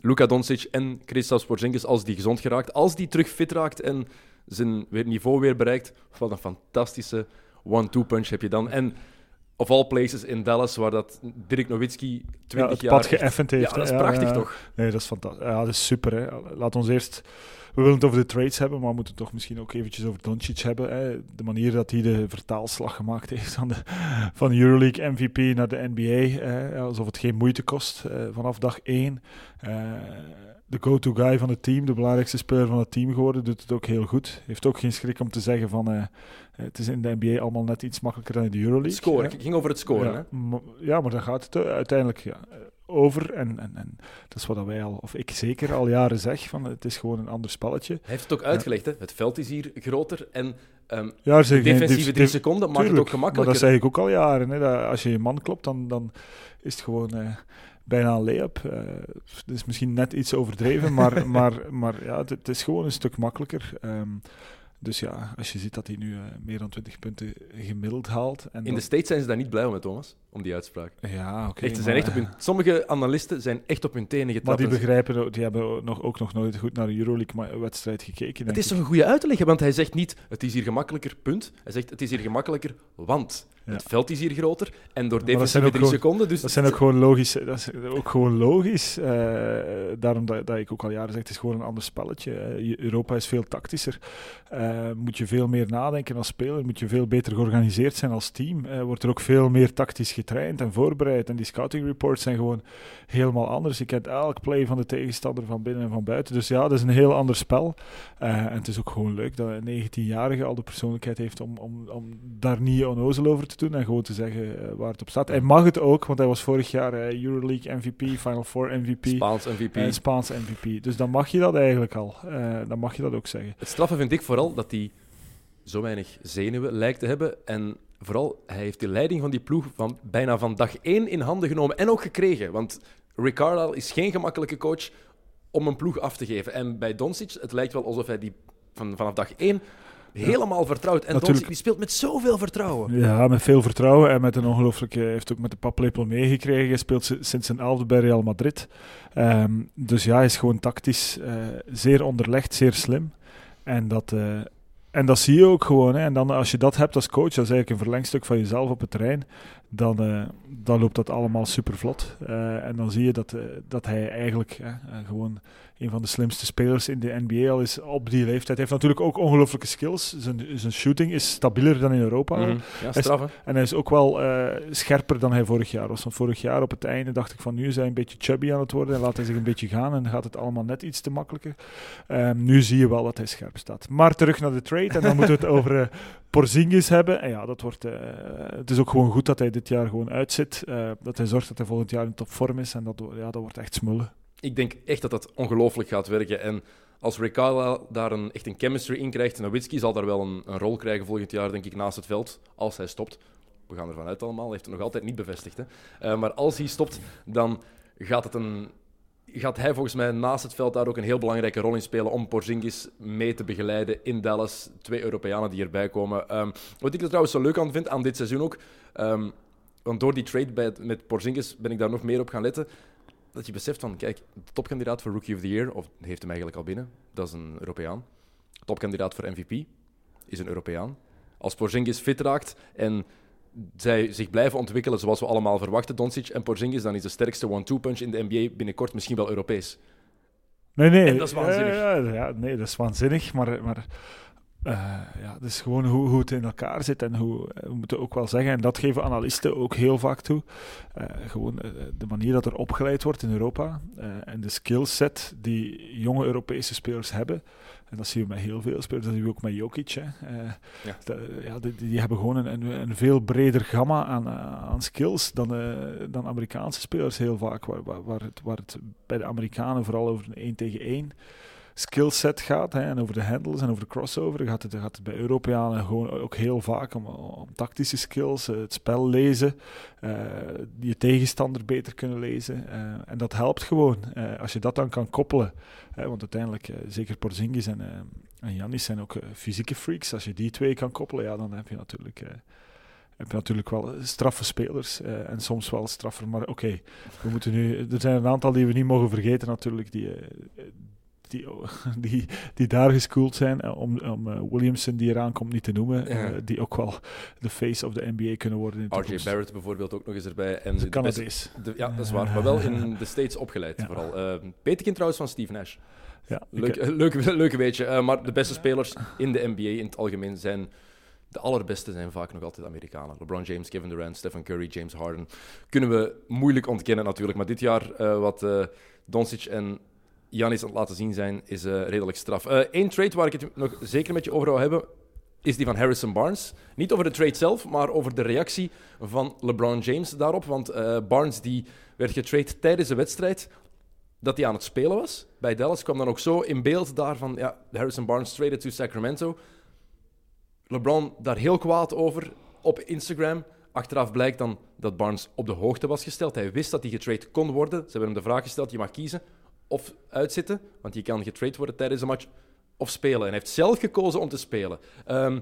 Luka Doncic en Kristaps Porzingis, als die gezond geraakt, als die terug fit raakt en zijn weer niveau weer bereikt, wat een fantastische one-two punch heb je dan. En of all places in Dallas, waar dat Dirk Nowitzki 20 ja, het jaar... pad geëffend heeft. Ja, dat is prachtig ja. toch? Nee, dat is fantastisch. Ja, dat is super. Hè. Laat ons eerst... We willen het over de trades hebben, maar we moeten het toch misschien ook eventjes over Doncic hebben. Hè. De manier dat hij de vertaalslag gemaakt heeft van de, van de Euroleague MVP naar de NBA. Hè. Alsof het geen moeite kost eh, vanaf dag één. Eh, de go-to guy van het team, de belangrijkste speler van het team geworden, doet het ook heel goed. Heeft ook geen schrik om te zeggen van... eh, het is in de NBA allemaal net iets makkelijker dan in de Euroleague. Scoren. Het ging over het scoren. Ja, Hè? maar, ja, maar dan gaat het uiteindelijk ja, over. En, en, en dat is wat wij al, of ik zeker al jaren zeg, van het is gewoon een ander spelletje. Hij heeft het ook uitgelegd. Hè? Het veld is hier groter en ehm, Ja, de defensieve drie seconden maakt het ook gemakkelijker. Maar dat zeg ik ook al jaren. Hè, dat als je je man klopt, dan, dan is het gewoon eh, bijna een lay-up. Dat is misschien net iets overdreven, maar, maar, maar ja, het, het is gewoon een stuk makkelijker. Ehm, dus ja, als je ziet dat hij nu eh, meer dan 20 punten gemiddeld haalt. En In dan- de States zijn ze daar niet blij om, met Thomas, om die uitspraak. ja, oké. Echt, ze zijn maar- echt op hun, sommige analisten zijn echt op hun tenen Maar getrapt. die En ze- begrijpen, die hebben ook nog, ook nog nooit goed naar de Euroleague-wedstrijd gekeken. Het is toch een goede uit te leggen, want hij zegt niet het is hier gemakkelijker, punt. Hij zegt het is hier gemakkelijker, want. Het veld is hier groter en door defensieve drie gewoon- seconden. Dus Dat zijn ook gewoon logisch. Dat is ook gewoon logisch. eh, daarom dat, dat ik ook al jaren zeg, het is gewoon een ander spelletje. Je- Europa is veel tactischer. Eh, moet je veel meer nadenken als speler. Moet je veel beter georganiseerd zijn als team. Eh, wordt er ook veel meer tactisch getraind en voorbereid. En die scouting reports zijn gewoon helemaal anders. Je kent elk play van de tegenstander van binnen en van buiten. Dus ja, dat is een heel ander spel. En het is ook gewoon leuk dat een 19-jarige al de persoonlijkheid heeft om, om, om daar niet onnozel over te doen en gewoon te zeggen eh, waar het op staat. Hij mag het ook, want hij was vorig jaar eh, Euroleague MVP, Final Four MVP Spaans MVP. en Spaans MVP. Dus dan mag je dat eigenlijk al. Eh, dan mag je dat ook zeggen. Het straffe vind ik vooral dat hij zo weinig zenuwen lijkt te hebben. En vooral, hij heeft de leiding van die ploeg van bijna van dag één in handen genomen en ook gekregen. Want Rick Carlisle is geen gemakkelijke coach om een ploeg af te geven. En bij Doncic, het lijkt wel alsof hij die van, vanaf dag één helemaal vertrouwt. En. Doncic die speelt met zoveel vertrouwen. Ja, met veel vertrouwen en met een ongelooflijke... Hij heeft ook met de paplepel meegekregen. Hij speelt si- sinds zijn elfde bij Real Madrid. Ehm, dus ja, hij is gewoon tactisch eh, zeer onderlegd, zeer slim. En dat, eh, en dat zie je ook gewoon. Hè. En dan als je dat hebt als coach, dat is eigenlijk een verlengstuk van jezelf op het terrein, dan, eh, dan loopt dat allemaal super vlot. en dan zie je dat, dat hij eigenlijk gewoon een van de slimste spelers in de NBA al is op die leeftijd. Hij heeft natuurlijk ook ongelooflijke skills. Zijn, zijn shooting is stabieler dan in Europa. Mhm. Ja, straf? En hij is ook wel eh, scherper dan hij vorig jaar was. Want vorig jaar op het einde dacht ik van nu is hij een beetje chubby aan het worden. En laat hij zich een beetje gaan en dan gaat het allemaal net iets te makkelijker. Ehm, nu zie je wel dat hij scherp staat. Maar terug naar de trade. En dan moeten we het over eh, Porzingis hebben. En ja, dat wordt, eh, het is ook gewoon goed dat hij dit jaar gewoon uitzit. Dat hij zorgt dat hij volgend jaar in topvorm is. En dat, ja, dat wordt echt smullen. Ik denk echt dat dat ongelooflijk gaat werken. En als Rick daar een, echt een chemistry in krijgt, Nowitzki zal daar wel een, een rol krijgen volgend jaar, denk ik, naast het veld, als hij stopt. We gaan ervan uit allemaal, hij heeft het nog altijd niet bevestigd. Hè. Eh, maar als hij stopt, dan gaat, het een, gaat hij volgens mij naast het veld daar ook een heel belangrijke rol in spelen om Porzingis mee te begeleiden in Dallas. Twee Europeanen die erbij komen. Ehm, wat ik er trouwens zo leuk aan vind, aan dit seizoen ook, ehm, want door die trade met Porzingis ben ik daar nog meer op gaan letten, dat je beseft van, kijk, de topkandidaat voor Rookie of the Year, of heeft hem eigenlijk al binnen, dat is een Europeaan. Topkandidaat voor MVP is een Europeaan. Als Porzingis fit raakt en zij zich blijven ontwikkelen zoals we allemaal verwachten, Doncic en Porzingis, dan is de sterkste one-two punch in de NBA binnenkort misschien wel Europees. Nee, nee. En dat is waanzinnig. Ja, ja, ja, nee, dat is waanzinnig. Maar, maar eh, ja, is gewoon hoe, hoe het in elkaar zit. En hoe, eh, we moeten ook wel zeggen, en dat geven analisten ook heel vaak toe. eh, gewoon de manier dat er opgeleid wordt in Europa. en de skillset die jonge Europese spelers hebben. En dat zien we met heel veel spelers. Dat zien we ook met Jokic. Hè. Ja. de- ja, die, die hebben gewoon een, een, veel breder gamma aan, aan skills dan, dan Amerikaanse spelers heel vaak. Waar, waar, waar, het, waar het bij de Amerikanen vooral over een 1 tegen 1 skillset gaat hè, en over de handles en over de crossover gaat het, gaat het bij Europeanen gewoon ook heel vaak om, om tactische skills, eh, het spel lezen, eh, je tegenstander beter kunnen lezen. eh, en dat helpt gewoon. Als je dat dan kan koppelen, hè, want uiteindelijk, zeker Porzingis en, en Giannis zijn ook fysieke freaks. Als je die twee kan koppelen, ja, dan heb je natuurlijk... heb je natuurlijk wel straffe spelers en soms wel straffer. Maar oké, we moeten nu. Er zijn een aantal die we niet mogen vergeten, natuurlijk, die, die, die, die daar geschoold zijn. eh, om om eh, Williamson, die eraan komt, niet te noemen. eh, Ja. die ook wel de face of de NBA kunnen worden. RJ. Barrett bijvoorbeeld ook nog eens erbij. En De Canadees. de- ja, dat is waar. Maar wel in de States opgeleid, Ja. vooral. Eh Peterkind trouwens van Steve Nash. Ja, Leuk, leuk, leuk weetje. Eh, maar de beste spelers in de NBA in het algemeen zijn... De allerbeste zijn vaak nog altijd Amerikanen. LeBron James, Kevin Durant, Stephen Curry, James Harden. Kunnen we moeilijk ontkennen natuurlijk. Maar dit jaar, wat eh Doncic en Giannis aan het laten zien zijn, is eh, redelijk straf. Eén trade waar ik het nog zeker met je over wil hebben, is die van Harrison Barnes. Niet over de trade zelf, maar over de reactie van LeBron James daarop. Want eh, Barnes die werd getrade tijdens de wedstrijd dat hij aan het spelen was. Bij Dallas kwam dan ook zo in beeld daarvan, ja, Harrison Barnes traded to Sacramento. LeBron daar heel kwaad over op Instagram. Achteraf blijkt dan dat Barnes op de hoogte was gesteld. Hij wist dat hij getrade kon worden. Ze hebben hem de vraag gesteld, je mag kiezen of uitzitten, want je kan getrade worden tijdens een match, of spelen. En hij heeft zelf gekozen om te spelen. Ehm,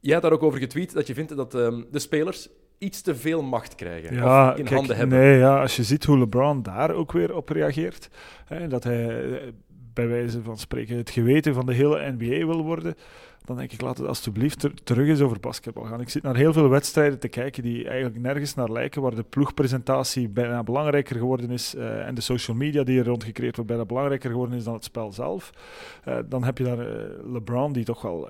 jij had daar ook over getweet dat je vindt dat ehm, de spelers iets te veel macht krijgen. Ja, of in kijk, handen hebben. Nee, ja, als je ziet hoe LeBron daar ook weer op reageert, hè, dat hij eh, bij wijze van spreken het geweten van de hele NBA wil worden, dan denk ik, laat het alsjeblieft ter- terug eens over basketbal gaan. Ik zit naar heel veel wedstrijden te kijken die eigenlijk nergens naar lijken, waar de ploegpresentatie bijna belangrijker geworden is eh, en de social media die er rond gecreëerd wordt bijna belangrijker geworden is dan het spel zelf. Eh, dan heb je daar eh, LeBron, die toch wel...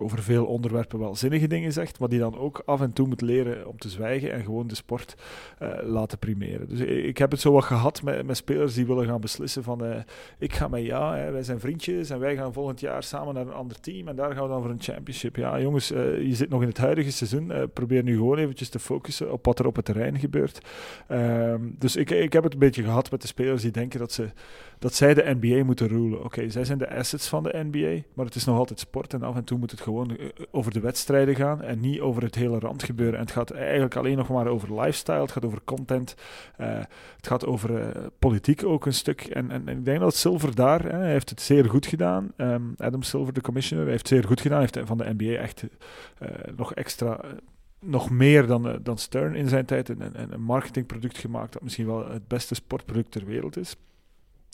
over veel onderwerpen wel zinnige dingen zegt, maar die dan ook af en toe moet leren om te zwijgen en gewoon de sport eh, laten primeren. Dus ik, heb het zo wat gehad met, met spelers die willen gaan beslissen van eh, ik ga met ja, wij zijn vriendjes en wij gaan volgend jaar samen naar een ander team en daar gaan we dan voor een championship. Ja jongens, eh, je zit nog in het huidige seizoen, probeer nu gewoon eventjes te focussen op wat er op het terrein gebeurt. Ehm, dus ik, ik heb het een beetje gehad met de spelers die denken dat, ze, dat zij de NBA moeten rulen. Oké, zij zijn de assets van de NBA, maar het is nog altijd sport en af en toe moet het gewoon eh, over de wedstrijden gaan en niet over het hele randgebeuren. En het gaat eigenlijk alleen nog maar over lifestyle, het gaat over content, eh, het gaat over eh, politiek ook een stuk. En, en, en ik denk dat Silver daar, hè, hij heeft het zeer goed gedaan. Ehm, Adam Silver, de commissioner, heeft het zeer goed gedaan. Hij heeft van de NBA echt nog extra... nog meer dan, dan Stern in zijn tijd een, een, een marketingproduct gemaakt dat misschien wel het beste sportproduct ter wereld is.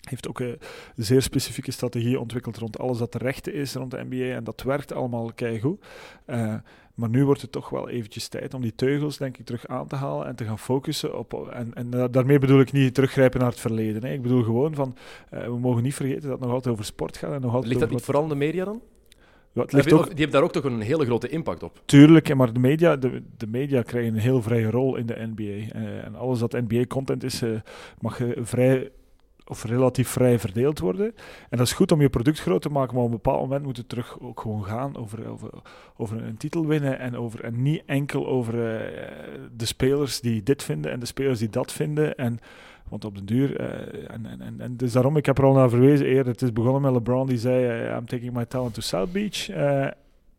Heeft ook een zeer specifieke strategie ontwikkeld rond alles dat de rechte is rond de NBA. En dat werkt allemaal keigoed. Uh, maar nu wordt het toch wel eventjes tijd om die teugels, denk ik, terug aan te halen en te gaan focussen op. En, en daarmee bedoel ik niet teruggrijpen naar het verleden. Hè. Ik bedoel gewoon van, uh, we mogen niet vergeten dat het nog altijd over sport gaat. En nog altijd Ligt dat niet vooral in de media dan? Ja, ook, die hebben daar ook toch een hele grote impact op. Tuurlijk, maar de media, de, de media krijgen een heel vrije rol in de NBA. Eh, en alles dat NBA-content is, eh, mag eh, vrij of relatief vrij verdeeld worden. En dat is goed om je product groot te maken, maar op een bepaald moment moet het terug ook gewoon gaan over, over, een titel winnen en, over, niet enkel over eh, de spelers die dit vinden en de spelers die dat vinden. En, want op den duur, eh, en, en, en, en dus daarom, ik heb er al naar verwezen eerder, het is begonnen met LeBron die zei, eh, I'm taking my talent to South Beach.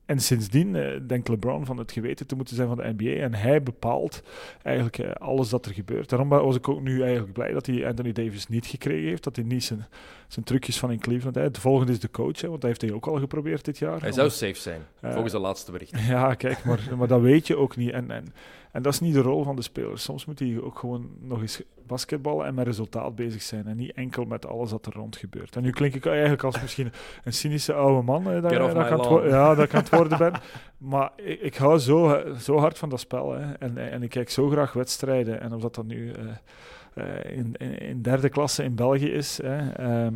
En sindsdien eh, denkt LeBron van het geweten te moeten zijn van de NBA. En hij bepaalt eigenlijk eh, alles dat er gebeurt. Daarom was ik ook nu eigenlijk blij dat hij Anthony Davis niet gekregen heeft. Dat hij niet zijn, zijn trucjes van in Cleveland... Hè. De volgende is de coach, hè, want dat heeft hij ook al geprobeerd dit jaar. Hij zou safe zijn, Eh, volgens de laatste bericht. ja, kijk, maar, maar dat weet je ook niet. En, en, en dat is niet de rol van de speler. Soms moet hij ook gewoon nog eens basketballen en met resultaat bezig zijn. En niet enkel met alles dat er rond gebeurt. En nu klink ik eigenlijk als misschien een cynische oude man. eh, dat, dat wo- ja, dat ik aan het worden ben. Maar ik, ik hou zo, zo hard van dat spel. Hè. En, en ik kijk zo graag wedstrijden. En of dat dan nu eh, eh, in, in, in derde klasse in België is. Hè, ehm,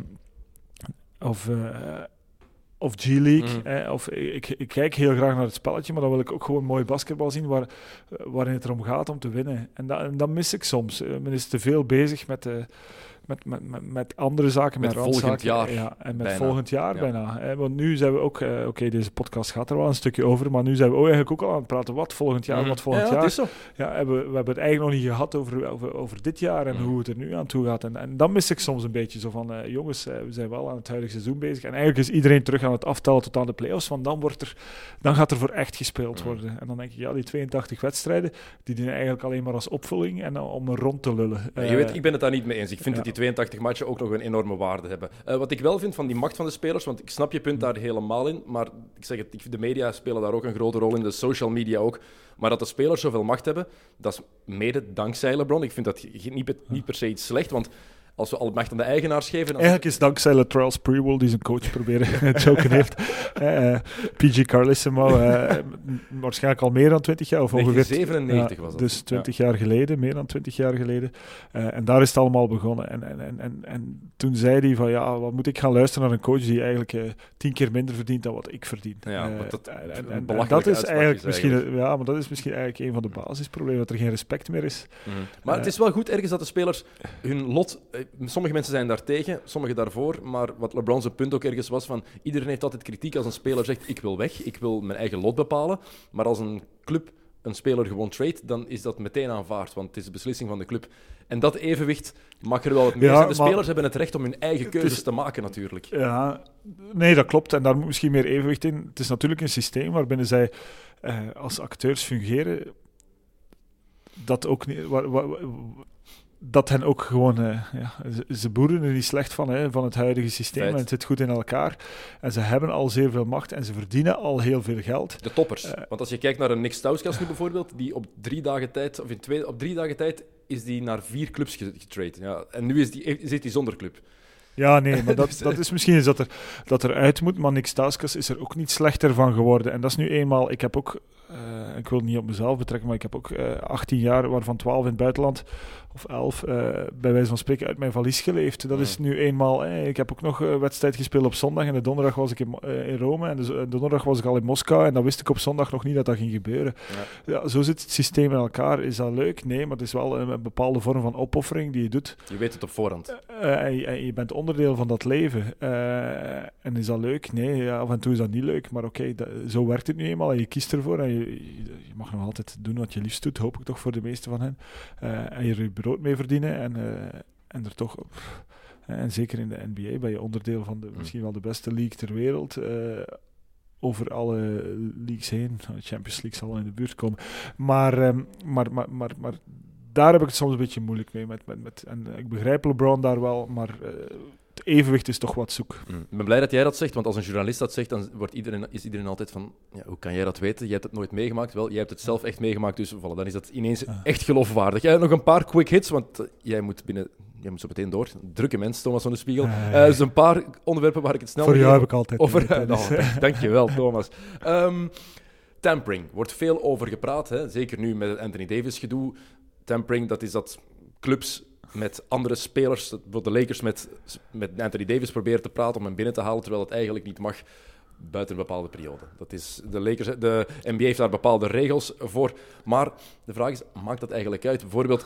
of... of G-League. Hè, of ik, ik kijk heel graag naar het spelletje, maar dan wil ik ook gewoon mooi basketbal zien waar, waarin het erom gaat om te winnen. En dat, en dat mis ik soms. Eh, Men is te veel bezig met, eh, met, met, met, met andere zaken, met, Met volgend jaar Ja, en met bijna. volgend jaar Ja. bijna. Hè, want nu zijn we ook, eh, oké, deze podcast gaat er wel een stukje over, maar nu zijn we ook eigenlijk ook al aan het praten. Wat volgend jaar, Mhm. wat volgend ja, jaar. het is zo. Ja, hebben, we hebben het eigenlijk nog niet gehad over, over, over dit jaar en Mm. hoe het er nu aan toe gaat. En, en dan mis ik soms een beetje zo van, eh, jongens, eh, we zijn wel aan het huidige seizoen bezig. En eigenlijk is iedereen terug aan het aftellen tot aan de play-offs, want dan, wordt er, dan gaat er voor echt gespeeld Mm. worden. En dan denk ik, ja, die 82 wedstrijden, die dienen eigenlijk alleen maar als opvulling en dan om er rond te lullen. je weet, ik ben het daar niet mee eens. Ik vind ja. Die 82 matchen ook nog een enorme waarde hebben. Eh, wat ik wel vind van die macht van de spelers, want ik snap je punt daar helemaal in, maar ik zeg het, de media spelen daar ook een grote rol in, de social media ook. Maar dat de spelers zoveel macht hebben, dat is mede dankzij LeBron. Ik vind dat niet per se iets slecht, want als we al macht aan de eigenaars geven... dan- Eigenlijk is het dankzij Latrell Sprewell die zijn coach proberen te choken heeft. Eh, PG Carlissimo, m- waarschijnlijk al meer dan 20 jaar, of ongeveer 1997 Ja, was dat. Dus 20 jaar geleden, meer dan 20 jaar geleden. Eh, en daar is het allemaal begonnen. En, en, en, en, en toen zei hij van ja, wat moet ik gaan luisteren naar een coach die eigenlijk tien keer minder verdient dan wat ik verdien. Ja, dat en- een en- en belachelijke dat is eigenlijk is misschien, eigenlijk. ja, maar dat is misschien eigenlijk een van de basisproblemen, dat er geen respect meer is. Mhm. Maar het is wel goed ergens dat de spelers hun lot... eh, Sommige mensen zijn daar tegen, sommigen daarvoor. Maar wat LeBron zijn punt ook ergens was van... Iedereen heeft altijd kritiek als een speler zegt... Ik wil weg, ik wil mijn eigen lot bepalen. Maar als een club een speler gewoon trade, dan is dat meteen aanvaard. Want het is de beslissing van de club. En dat evenwicht mag er wel wat meer Ja, zijn. De spelers hebben het recht om hun eigen Het keuzes is- te maken, natuurlijk. Ja, nee, dat klopt. En daar moet misschien meer evenwicht in. Het is natuurlijk een systeem waarbinnen zij eh, als acteurs fungeren. Dat ook niet. wa- wa- wa- dat hen ook gewoon. eh, ja, ze, boeren er niet slecht van, hè, van het huidige systeem. Feit. En het zit goed in elkaar. En ze hebben al zeer veel macht en ze verdienen al heel veel geld. De toppers. Eh. Want als je kijkt naar een Nick Stauskas nu bijvoorbeeld, die op drie dagen tijd, of in twee, op drie dagen tijd, is die naar vier clubs ge- getrade. Ja, en nu is die, zit hij zonder club. Ja, nee, maar dat, dat is misschien iets dat er, dat er uit moet. Maar Nick Stauskas is er ook niet slechter van geworden. En dat is nu eenmaal... Ik heb ook... eh, ik wil het niet op mezelf betrekken, maar ik heb ook eh 18 jaar, waarvan 12 in het buitenland, of 11, eh, bij wijze van spreken, uit mijn valies geleefd. Dat is nu eenmaal... ik heb ook nog een wedstrijd gespeeld op zondag. En de donderdag was ik in, Rome. En de, z- de donderdag was ik al in Moskou. En dan wist ik op zondag nog niet dat dat ging gebeuren. Ja, zo zit het systeem in elkaar. Is dat leuk? Nee, maar het is wel een, een bepaalde vorm van opoffering die je doet. Je weet het op voorhand. En, je, en je bent onderdeel van dat leven. En is dat leuk? Nee, ja, af en toe is dat niet leuk. Maar oké, zo werkt het nu eenmaal. En je kiest ervoor. En je, je, mag nog altijd doen wat je liefst doet, hoop ik toch voor de meeste van hen. Eh, en je er brood mee verdienen. En, eh, en er toch... pff, en zeker in de NBA ben je onderdeel van de, misschien wel de beste league ter wereld. eh, over alle leagues heen. De Champions League zal wel in de buurt komen. Maar, ehm, maar, maar, maar, maar daar heb ik het soms een beetje moeilijk mee. Met, met, met, en ik begrijp LeBron daar wel, maar eh, het evenwicht is toch wat zoek. Mm. Ik ben blij dat jij dat zegt, want als een journalist dat zegt, dan wordt iedereen, is iedereen altijd van... Ja, hoe kan jij dat weten? Jij hebt het nooit meegemaakt. Wel, jij hebt het zelf echt meegemaakt, dus voilà, dan is dat ineens echt geloofwaardig. Jij nog een paar quick hits, want eh, jij moet binnen je moet zo meteen door. Drukke mens, Thomas van de Spiegel. Eh, dus een paar onderwerpen waar ik het snel Voor jou heb ik altijd over. nou, dus- dank- dankjewel, Thomas. Ehm, tampering. Wordt veel over gepraat, hè? zeker nu met het Anthony Davis gedoe. Tampering, dat is dat clubs met andere spelers, bijvoorbeeld de Lakers met, met Anthony Davis proberen te praten om hem binnen te halen, terwijl het eigenlijk niet mag buiten een bepaalde periode. Dat is, de, Lakers, de NBA heeft daar bepaalde regels voor. Maar de vraag is, maakt dat eigenlijk uit? Bijvoorbeeld,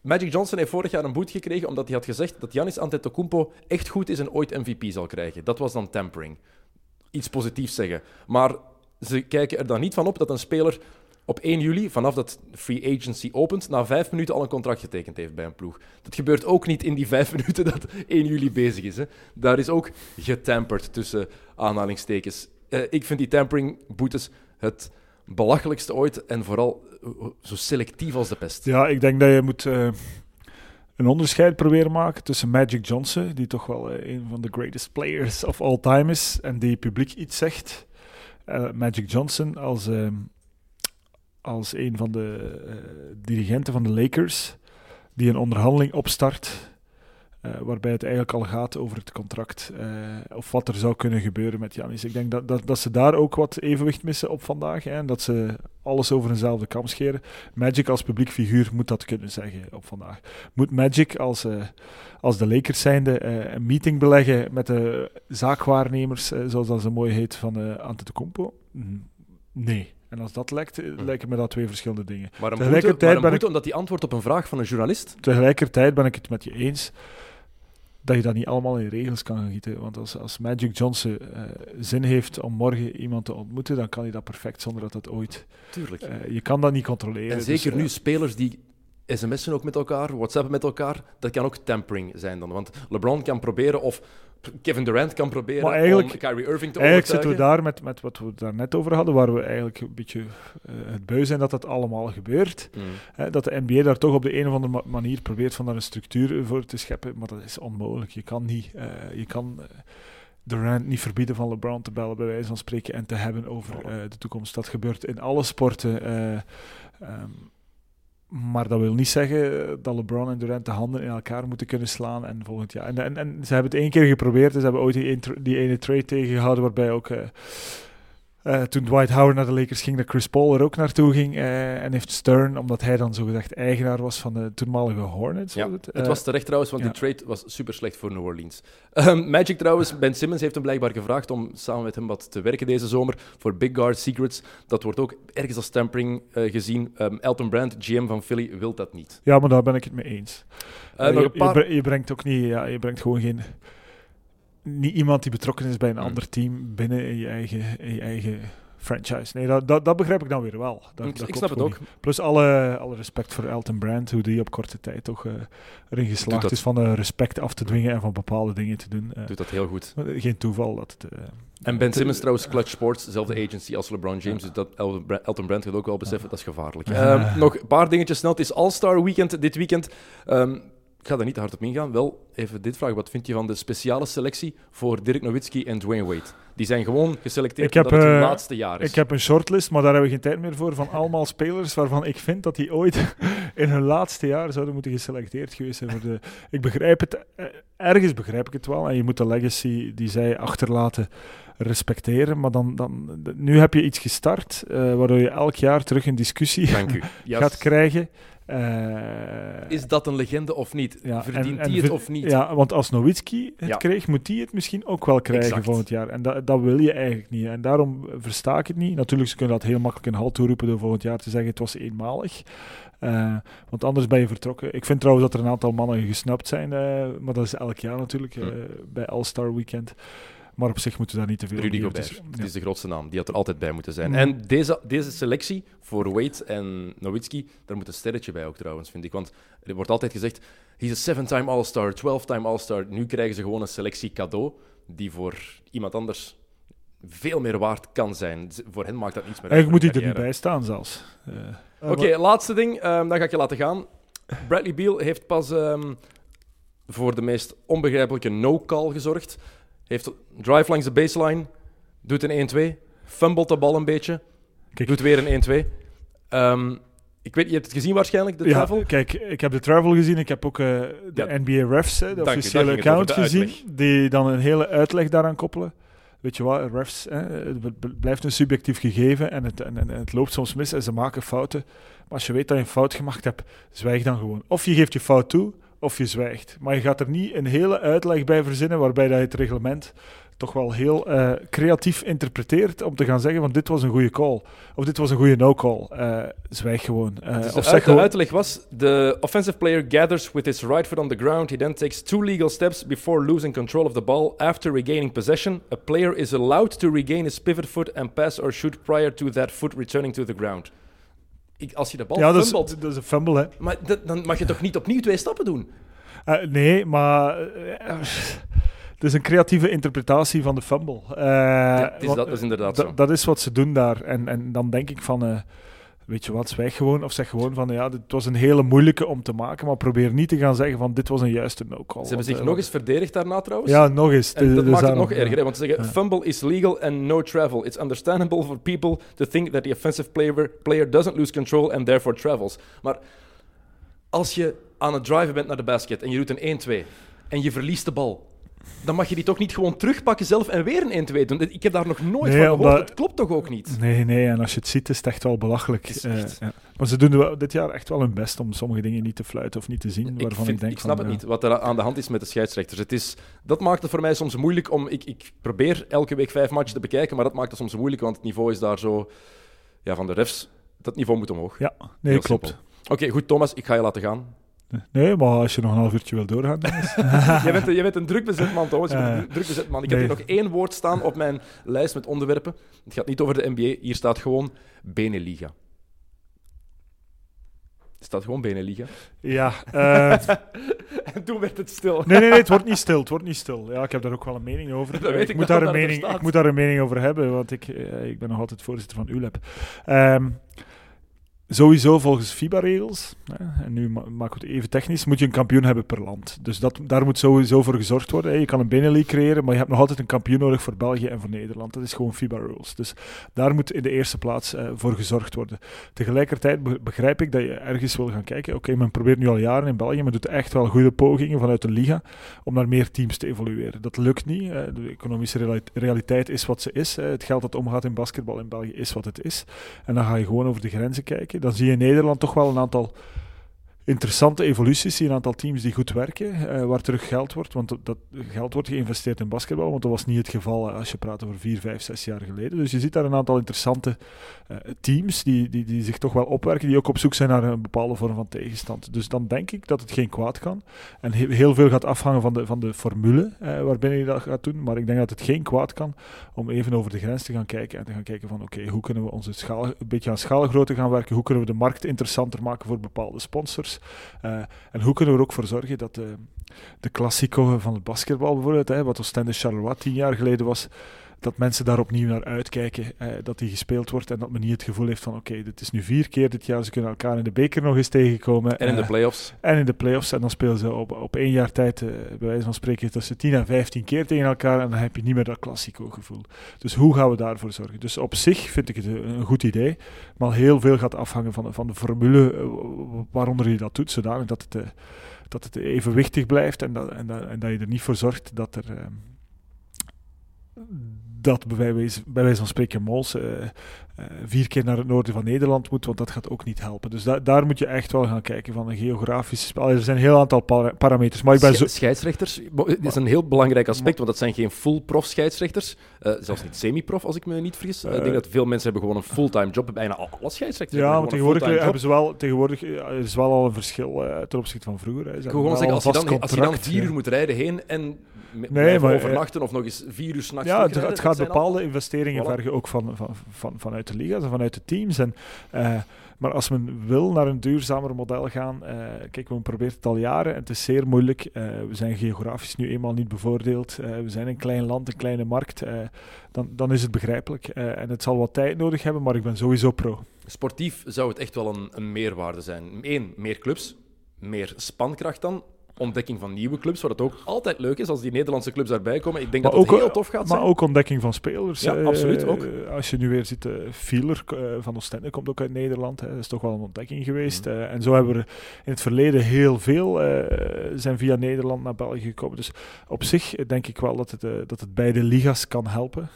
Magic Johnson heeft vorig jaar een boete gekregen omdat hij had gezegd dat Giannis Antetokounmpo echt goed is en ooit MVP zal krijgen. Dat was dan tampering. Iets positiefs zeggen. Maar ze kijken er dan niet van op dat een speler op 1 juli, vanaf dat free agency opent, na vijf minuten al een contract getekend heeft bij een ploeg. Dat gebeurt ook niet in die vijf minuten dat 1 juli bezig is. Hè. Daar is ook getamperd tussen aanhalingstekens. Eh, ik vind die tampering-boetes het belachelijkste ooit en vooral eh, zo selectief als de pest. Ja, ik denk dat je moet eh, een onderscheid proberen maken tussen Magic Johnson, die toch wel een van de greatest players of all time is, en die publiek iets zegt. Magic Johnson als, eh, als een van de eh, dirigenten van de Lakers, die een onderhandeling opstart. eh, waarbij het eigenlijk al gaat over het contract eh, of wat er zou kunnen gebeuren met Janis. Ik denk dat, dat, dat ze daar ook wat evenwicht missen op vandaag. Hè, en dat ze alles over eenzelfde kam scheren. Magic als publiek figuur moet dat kunnen zeggen op vandaag. Moet Magic als, als de Lakers zijnde een meeting beleggen met de zaakwaarnemers, zoals dat zo mooi heet, van uh, Antetokounmpo? Nee. En als dat lekt, eh, lijken me dat twee verschillende dingen. Maar een boete, Tegelijkertijd maar een ben ik- omdat hij antwoordt op een vraag van een journalist. Tegelijkertijd ben ik het met je eens dat je dat niet allemaal in regels kan gaan gieten. Want als, als Magic Johnson eh, zin heeft om morgen iemand te ontmoeten, dan kan hij dat perfect zonder dat dat ooit... Tuurlijk. eh, je kan dat niet controleren. En Dus, zeker nu spelers die sms'en ook met elkaar, whatsappen met elkaar, dat kan ook tampering zijn dan. Want LeBron kan proberen of Kevin Durant kan proberen Maar eigenlijk- om Kyrie Irving te Eigenlijk zitten we daar met, met wat we daar net over hadden, waar we eigenlijk een beetje eh, het beu zijn dat dat allemaal gebeurt. Mm. Hè, dat de NBA daar toch op de een of andere ma- manier probeert van daar een structuur voor te scheppen, maar dat is onmogelijk. Je kan niet, eh, je kan eh, Durant niet verbieden van LeBron te bellen, bij wijze van spreken, en te hebben over de toekomst. Dat gebeurt in alle sporten. ehm, maar dat wil niet zeggen dat LeBron en Durant de handen in elkaar moeten kunnen slaan en volgend jaar. En, en, en ze hebben het één keer geprobeerd. Ze hebben ooit die ene trade tegengehouden waarbij ook eh, eh, toen Dwight Howard naar de Lakers ging, dat Chris Paul er ook naartoe ging. eh, en heeft Stern, omdat hij dan zogezegd eigenaar was van de toenmalige Hornets. Ja, het? Het Eh, was terecht trouwens, want ja. die trade was super slecht voor New Orleans. Ehm, Magic trouwens, Ben Simmons heeft hem blijkbaar gevraagd om samen met hem wat te werken deze zomer voor Big Guard Secrets. Dat wordt ook ergens als tampering gezien. Ehm, Elton Brand, GM van Philly, wil dat niet. ja, maar daar ben ik het mee eens. Je, paar... je brengt ook niet, ja, je brengt gewoon geen. Niet iemand die betrokken is bij een Hmm. ander team binnen in je eigen, in je eigen franchise. Nee, dat, dat, dat begrijp ik dan weer wel. Dat, ik dat ik klopt snap het ook. niet. Plus alle, alle respect voor Elton Brand, hoe die op korte tijd toch eh, erin geslaagd is van eh, respect af te dwingen en van bepaalde dingen te doen. Eh, Doet dat heel goed. geen toeval dat het. eh, En Ben Simmons trouwens, Clutch Sports, dezelfde agency als LeBron James. Dus dat Elton Bra- Elton Brand gaat ook wel beseffen, dat is gevaarlijk. Ja. Ehm, nog een paar dingetjes snel. Het is All-Star Weekend dit weekend. Ehm, ik ga er niet te hard op ingaan. Wel, even dit vraag. Wat vind je van de speciale selectie voor Dirk Nowitzki en Dwayne Wade? Die zijn gewoon geselecteerd Ik heb, het hun eh, laatste jaar is. Ik heb een shortlist, maar daar hebben we geen tijd meer voor. Van allemaal spelers waarvan ik vind dat die ooit in hun laatste jaar zouden moeten geselecteerd geweest zijn. Voor de, ik begrijp het, eh, ergens begrijp ik het wel. En je moet de legacy die zij achterlaten respecteren. Maar dan, dan, nu heb je iets gestart, eh, waardoor je elk jaar terug een discussie Dank u. Ja, gaat krijgen. Eh, Is dat een legende of niet? ja, Verdient en- en die het of niet? Ja, want als Nowitzki het Ja. kreeg, moet die het misschien ook wel krijgen Exact. volgend jaar. En dat, dat wil je eigenlijk niet. En daarom versta ik het niet. Natuurlijk, ze kunnen dat heel makkelijk in halt toeroepen door volgend jaar te zeggen het was eenmalig. Eh, want anders ben je vertrokken. Ik vind trouwens dat er een aantal mannen gesnapt zijn, eh, maar dat is elk jaar natuurlijk, Hm. bij All-Star Weekend. Maar op zich moeten we daar niet te veel Rudy Gobert. ja. is de grootste naam. Die had er altijd bij moeten zijn. Mm. En deze, deze selectie voor Wade en Nowitzki, daar moet een sterretje bij ook trouwens, vind ik. Want er wordt altijd gezegd, he's a seven-time All-Star, 12-time All-Star. Nu krijgen ze gewoon een selectie cadeau die voor iemand anders veel meer waard kan zijn. Voor hen maakt dat niets meer uit. Eigenlijk moet hij er niet bij staan zelfs. Eh, Oké, laatste ding. ehm, dan ga ik je laten gaan. Bradley Beal heeft pas ehm, voor de meest onbegrijpelijke no-call gezorgd. Heeft drive langs de baseline, doet een 1-2, fumbled de bal een beetje, Kijk. doet weer een 1-2. Ehm, Ik weet, je hebt het gezien waarschijnlijk, de Ja, travel. kijk, ik heb de travel gezien. Ik heb ook eh, de Ja. NBA refs, hè, de Dank officiële account de gezien, die dan een hele uitleg daaraan koppelen. Weet je wat, refs, hè, het blijft een subjectief gegeven en het, en, en het loopt soms mis en ze maken fouten. Maar als je weet dat je een fout gemaakt hebt, zwijg dan gewoon. Of je geeft je fout toe, of je zwijgt. Maar je gaat er niet een hele uitleg bij verzinnen waarbij dat je het reglement toch wel heel eh, creatief interpreteert om te gaan zeggen van dit was een goede call. Of dit was een goede no-call. Eh, zwijg gewoon. Eh, Dus of de, uit- de uitleg was: the offensive player gathers with his right foot on the ground. He then takes two legal steps before losing control of the ball. After regaining possession, a player is allowed to regain his pivot foot and pass or shoot prior to that foot returning to the ground. Ik, als je de bal Ja, dat is, fumbelt, dat is een fumble, hè. maar dat- dan mag je toch niet opnieuw twee stappen doen? Eh, nee, maar eh, het is een creatieve interpretatie van de fumble. Eh, is dat is inderdaad zo. dat is wat ze doen daar. En, en dan denk ik van, eh, weet je wat, zwijg gewoon. Of zeg gewoon van, ja, dit was een hele moeilijke om te maken, maar probeer niet te gaan zeggen van, dit was een juiste no-call. Ze hebben zich eh, nog eens verdedigd daarna trouwens. Ja, nog eens. En Dus dat maakt het nog erger, hè, want ze zeggen Ja. fumble is legal and no travel. It's understandable for people to think that the offensive player, player doesn't lose control and therefore travels. Maar als je aan het driven bent naar de basket en je doet een 1-2 en je verliest de bal, dan mag je die toch niet gewoon terugpakken zelf en weer een 1-2 doen. Ik heb daar nog nooit Nee, van gehoord. omdat- Dat klopt toch ook niet? Nee, nee, en als je het ziet, is het echt wel belachelijk. Het Eh, ja. Maar ze doen dit jaar echt wel hun best om sommige dingen niet te fluiten of niet te zien. Ik, waarvan ik, vind, denk ik snap van, het ja. niet, wat er aan de hand is met de scheidsrechters. Het is, dat maakt het voor mij soms moeilijk om... Ik, ik probeer elke week vijf matchen te bekijken, maar dat maakt het soms moeilijk, want het niveau is daar zo... Ja, van de refs, dat niveau moet omhoog. Ja, nee, klopt. Oké, goed, Thomas, ik ga je laten gaan. Nee, maar als je nog een half uurtje wil doorgaan, dan is- jij, bent, jij bent een druk bezet man, Thomas. Je bent Eh, een druk bezet man. Ik heb hier nog één woord staan op mijn lijst met onderwerpen. Het gaat niet over de NBA. Hier staat gewoon Beneliga. Er staat gewoon Beneliga. Ja, eh, En toen werd het stil. nee, nee, nee, het wordt niet stil. Het wordt niet stil. Ja, ik heb daar ook wel een mening over. Dat Eh, weet ik moet wel, daar een mening, ik moet daar een mening over hebben, want ik, eh, ik ben nog altijd voorzitter van ULEP. Ehm, sowieso volgens FIBA-regels, en nu ma- maken we het even technisch, moet je een kampioen hebben per land. Dus dat, daar moet sowieso voor gezorgd worden. hè. Je kan een Benelux creëren, maar je hebt nog altijd een kampioen nodig voor België en voor Nederland. Dat is gewoon FIBA-rules. Dus daar moet in de eerste plaats eh, voor gezorgd worden. Tegelijkertijd be- begrijp ik dat je ergens wil gaan kijken. Oké, men probeert nu al jaren in België, men doet echt wel goede pogingen vanuit de liga om naar meer teams te evolueren. Dat lukt niet. De economische reali- realiteit is wat ze is. Het geld dat omgaat in basketbal in België is wat het is. En dan ga je gewoon over de grenzen kijken. Dan zie je in Nederland toch wel een aantal interessante evoluties. Zie een aantal teams die goed werken, eh, waar terug geld wordt. Want dat, geld wordt geïnvesteerd in basketbal, want dat was niet het geval eh, als je praat over vier, vijf, zes jaar geleden. Dus je ziet daar een aantal interessante eh, teams die, die, die zich toch wel opwerken, die ook op zoek zijn naar een bepaalde vorm van tegenstand. Dus dan denk ik dat het geen kwaad kan. En he- heel veel gaat afhangen van de, van de formule waarbinnen je dat gaat doen. Maar ik denk dat het geen kwaad kan om even over de grens te gaan kijken en te gaan kijken van oké, hoe kunnen we onze schaal, een beetje aan schaalgrootte gaan werken? Hoe kunnen we de markt interessanter maken voor bepaalde sponsors? Eh, en hoe kunnen we er ook voor zorgen dat de, de klassico van het basketbal bijvoorbeeld, hè, wat Oostende Charleroi tien jaar geleden was, dat mensen daar opnieuw naar uitkijken, eh, dat die gespeeld wordt en dat men niet het gevoel heeft van oké, dit is nu vier keer dit jaar, ze kunnen elkaar in de beker nog eens tegenkomen. En in de eh, playoffs. en in de playoffs. En dan spelen ze op, op één jaar tijd, eh, bij wijze van spreken, tussen 10 en 15 keer tegen elkaar. En dan heb je niet meer dat klassico gevoel. Dus hoe gaan we daarvoor zorgen? Dus op zich vind ik het een, goed idee. Maar heel veel gaat afhangen van, de- van de formule eh, waaronder je dat doet. Zodanig dat het, eh, dat het evenwichtig blijft. En dat, en, dat, en dat je er niet voor zorgt dat er. eh, dat bij wijze, bij wijze van spreken Mols eh, eh, vier keer naar het noorden van Nederland moet, want dat gaat ook niet helpen. Dus da- daar moet je echt wel gaan kijken van een geografische spel. Er zijn een heel aantal para- parameters, maar ik ben zo... Sche- Scheidsrechters, bo- dit is een heel belangrijk aspect, want dat zijn geen full-prof scheidsrechters. Eh, zelfs niet semi-prof, als ik me niet vergis. Eh, ik denk dat veel mensen hebben gewoon een fulltime job. Bijna alle scheidsrechters Ja, hebben want tegenwoordig hebben ze wel, tegenwoordig eh, is wel al een verschil eh, ten opzichte van vroeger. Hè. Ze Ik hebben wil gewoon zeggen, als je, dan, als je dan vier uur moet rijden heen en Nee, maar, overnachten of nog eens vier uur s'nachts Ja, het, het gaat bepaalde investeringen Voilà. vergen ook van, van, van, vanuit de liga's en vanuit de teams. En, eh, maar als men wil naar een duurzamer model gaan, eh, kijk, we proberen het al jaren en het is zeer moeilijk. Eh, we zijn geografisch nu eenmaal niet bevoordeeld. Eh, we zijn een klein land, een kleine markt. Eh, dan, dan is het begrijpelijk. Eh, en het zal wat tijd nodig hebben, maar ik ben sowieso pro. Sportief zou het echt wel een, een meerwaarde zijn. Eén, meer clubs, meer spankracht dan. Ontdekking van nieuwe clubs, wat het ook altijd leuk is als die Nederlandse clubs daarbij komen. Ik denk Maar dat het heel tof gaat Maar zijn. ook ontdekking van spelers. Ja, eh, absoluut, ook. Als je nu weer ziet, eh Fieler eh, van Oostende komt ook uit Nederland. Hè. Dat is toch wel een ontdekking geweest. Mhm. en zo hebben we in het verleden heel veel zijn via Nederland naar België gekomen. Dus op zich denk ik wel dat het, dat het beide ligas kan helpen.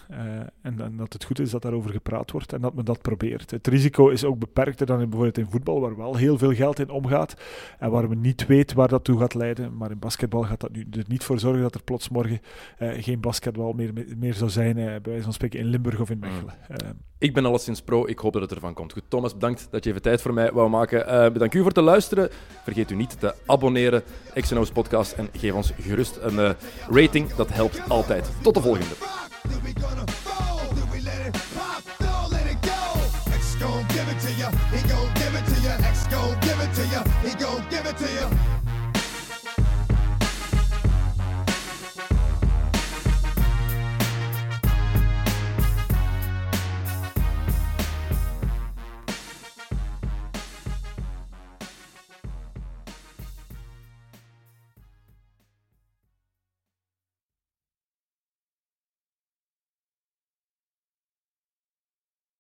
en, en dat het goed is dat daarover gepraat wordt en dat men dat probeert. Het risico is ook beperkter dan in, bijvoorbeeld in voetbal, waar wel heel veel geld in omgaat. En waar men niet weet waar dat toe gaat leiden. Maar in basketbal gaat dat nu er niet voor zorgen dat er plots morgen eh, geen basketbal meer, meer zou zijn, eh, bij wijze van spreken in Limburg of in Mechelen. Eh, Ik ben alleszins pro. Ik hoop dat het ervan komt. Goed, Thomas, bedankt dat je even tijd voor mij wou maken. Eh bedankt u voor het luisteren. Vergeet u niet te abonneren. XNO's podcast. En geef ons gerust een eh, rating. Dat helpt altijd. Tot de volgende. He gon' give it to. He gon' give it to.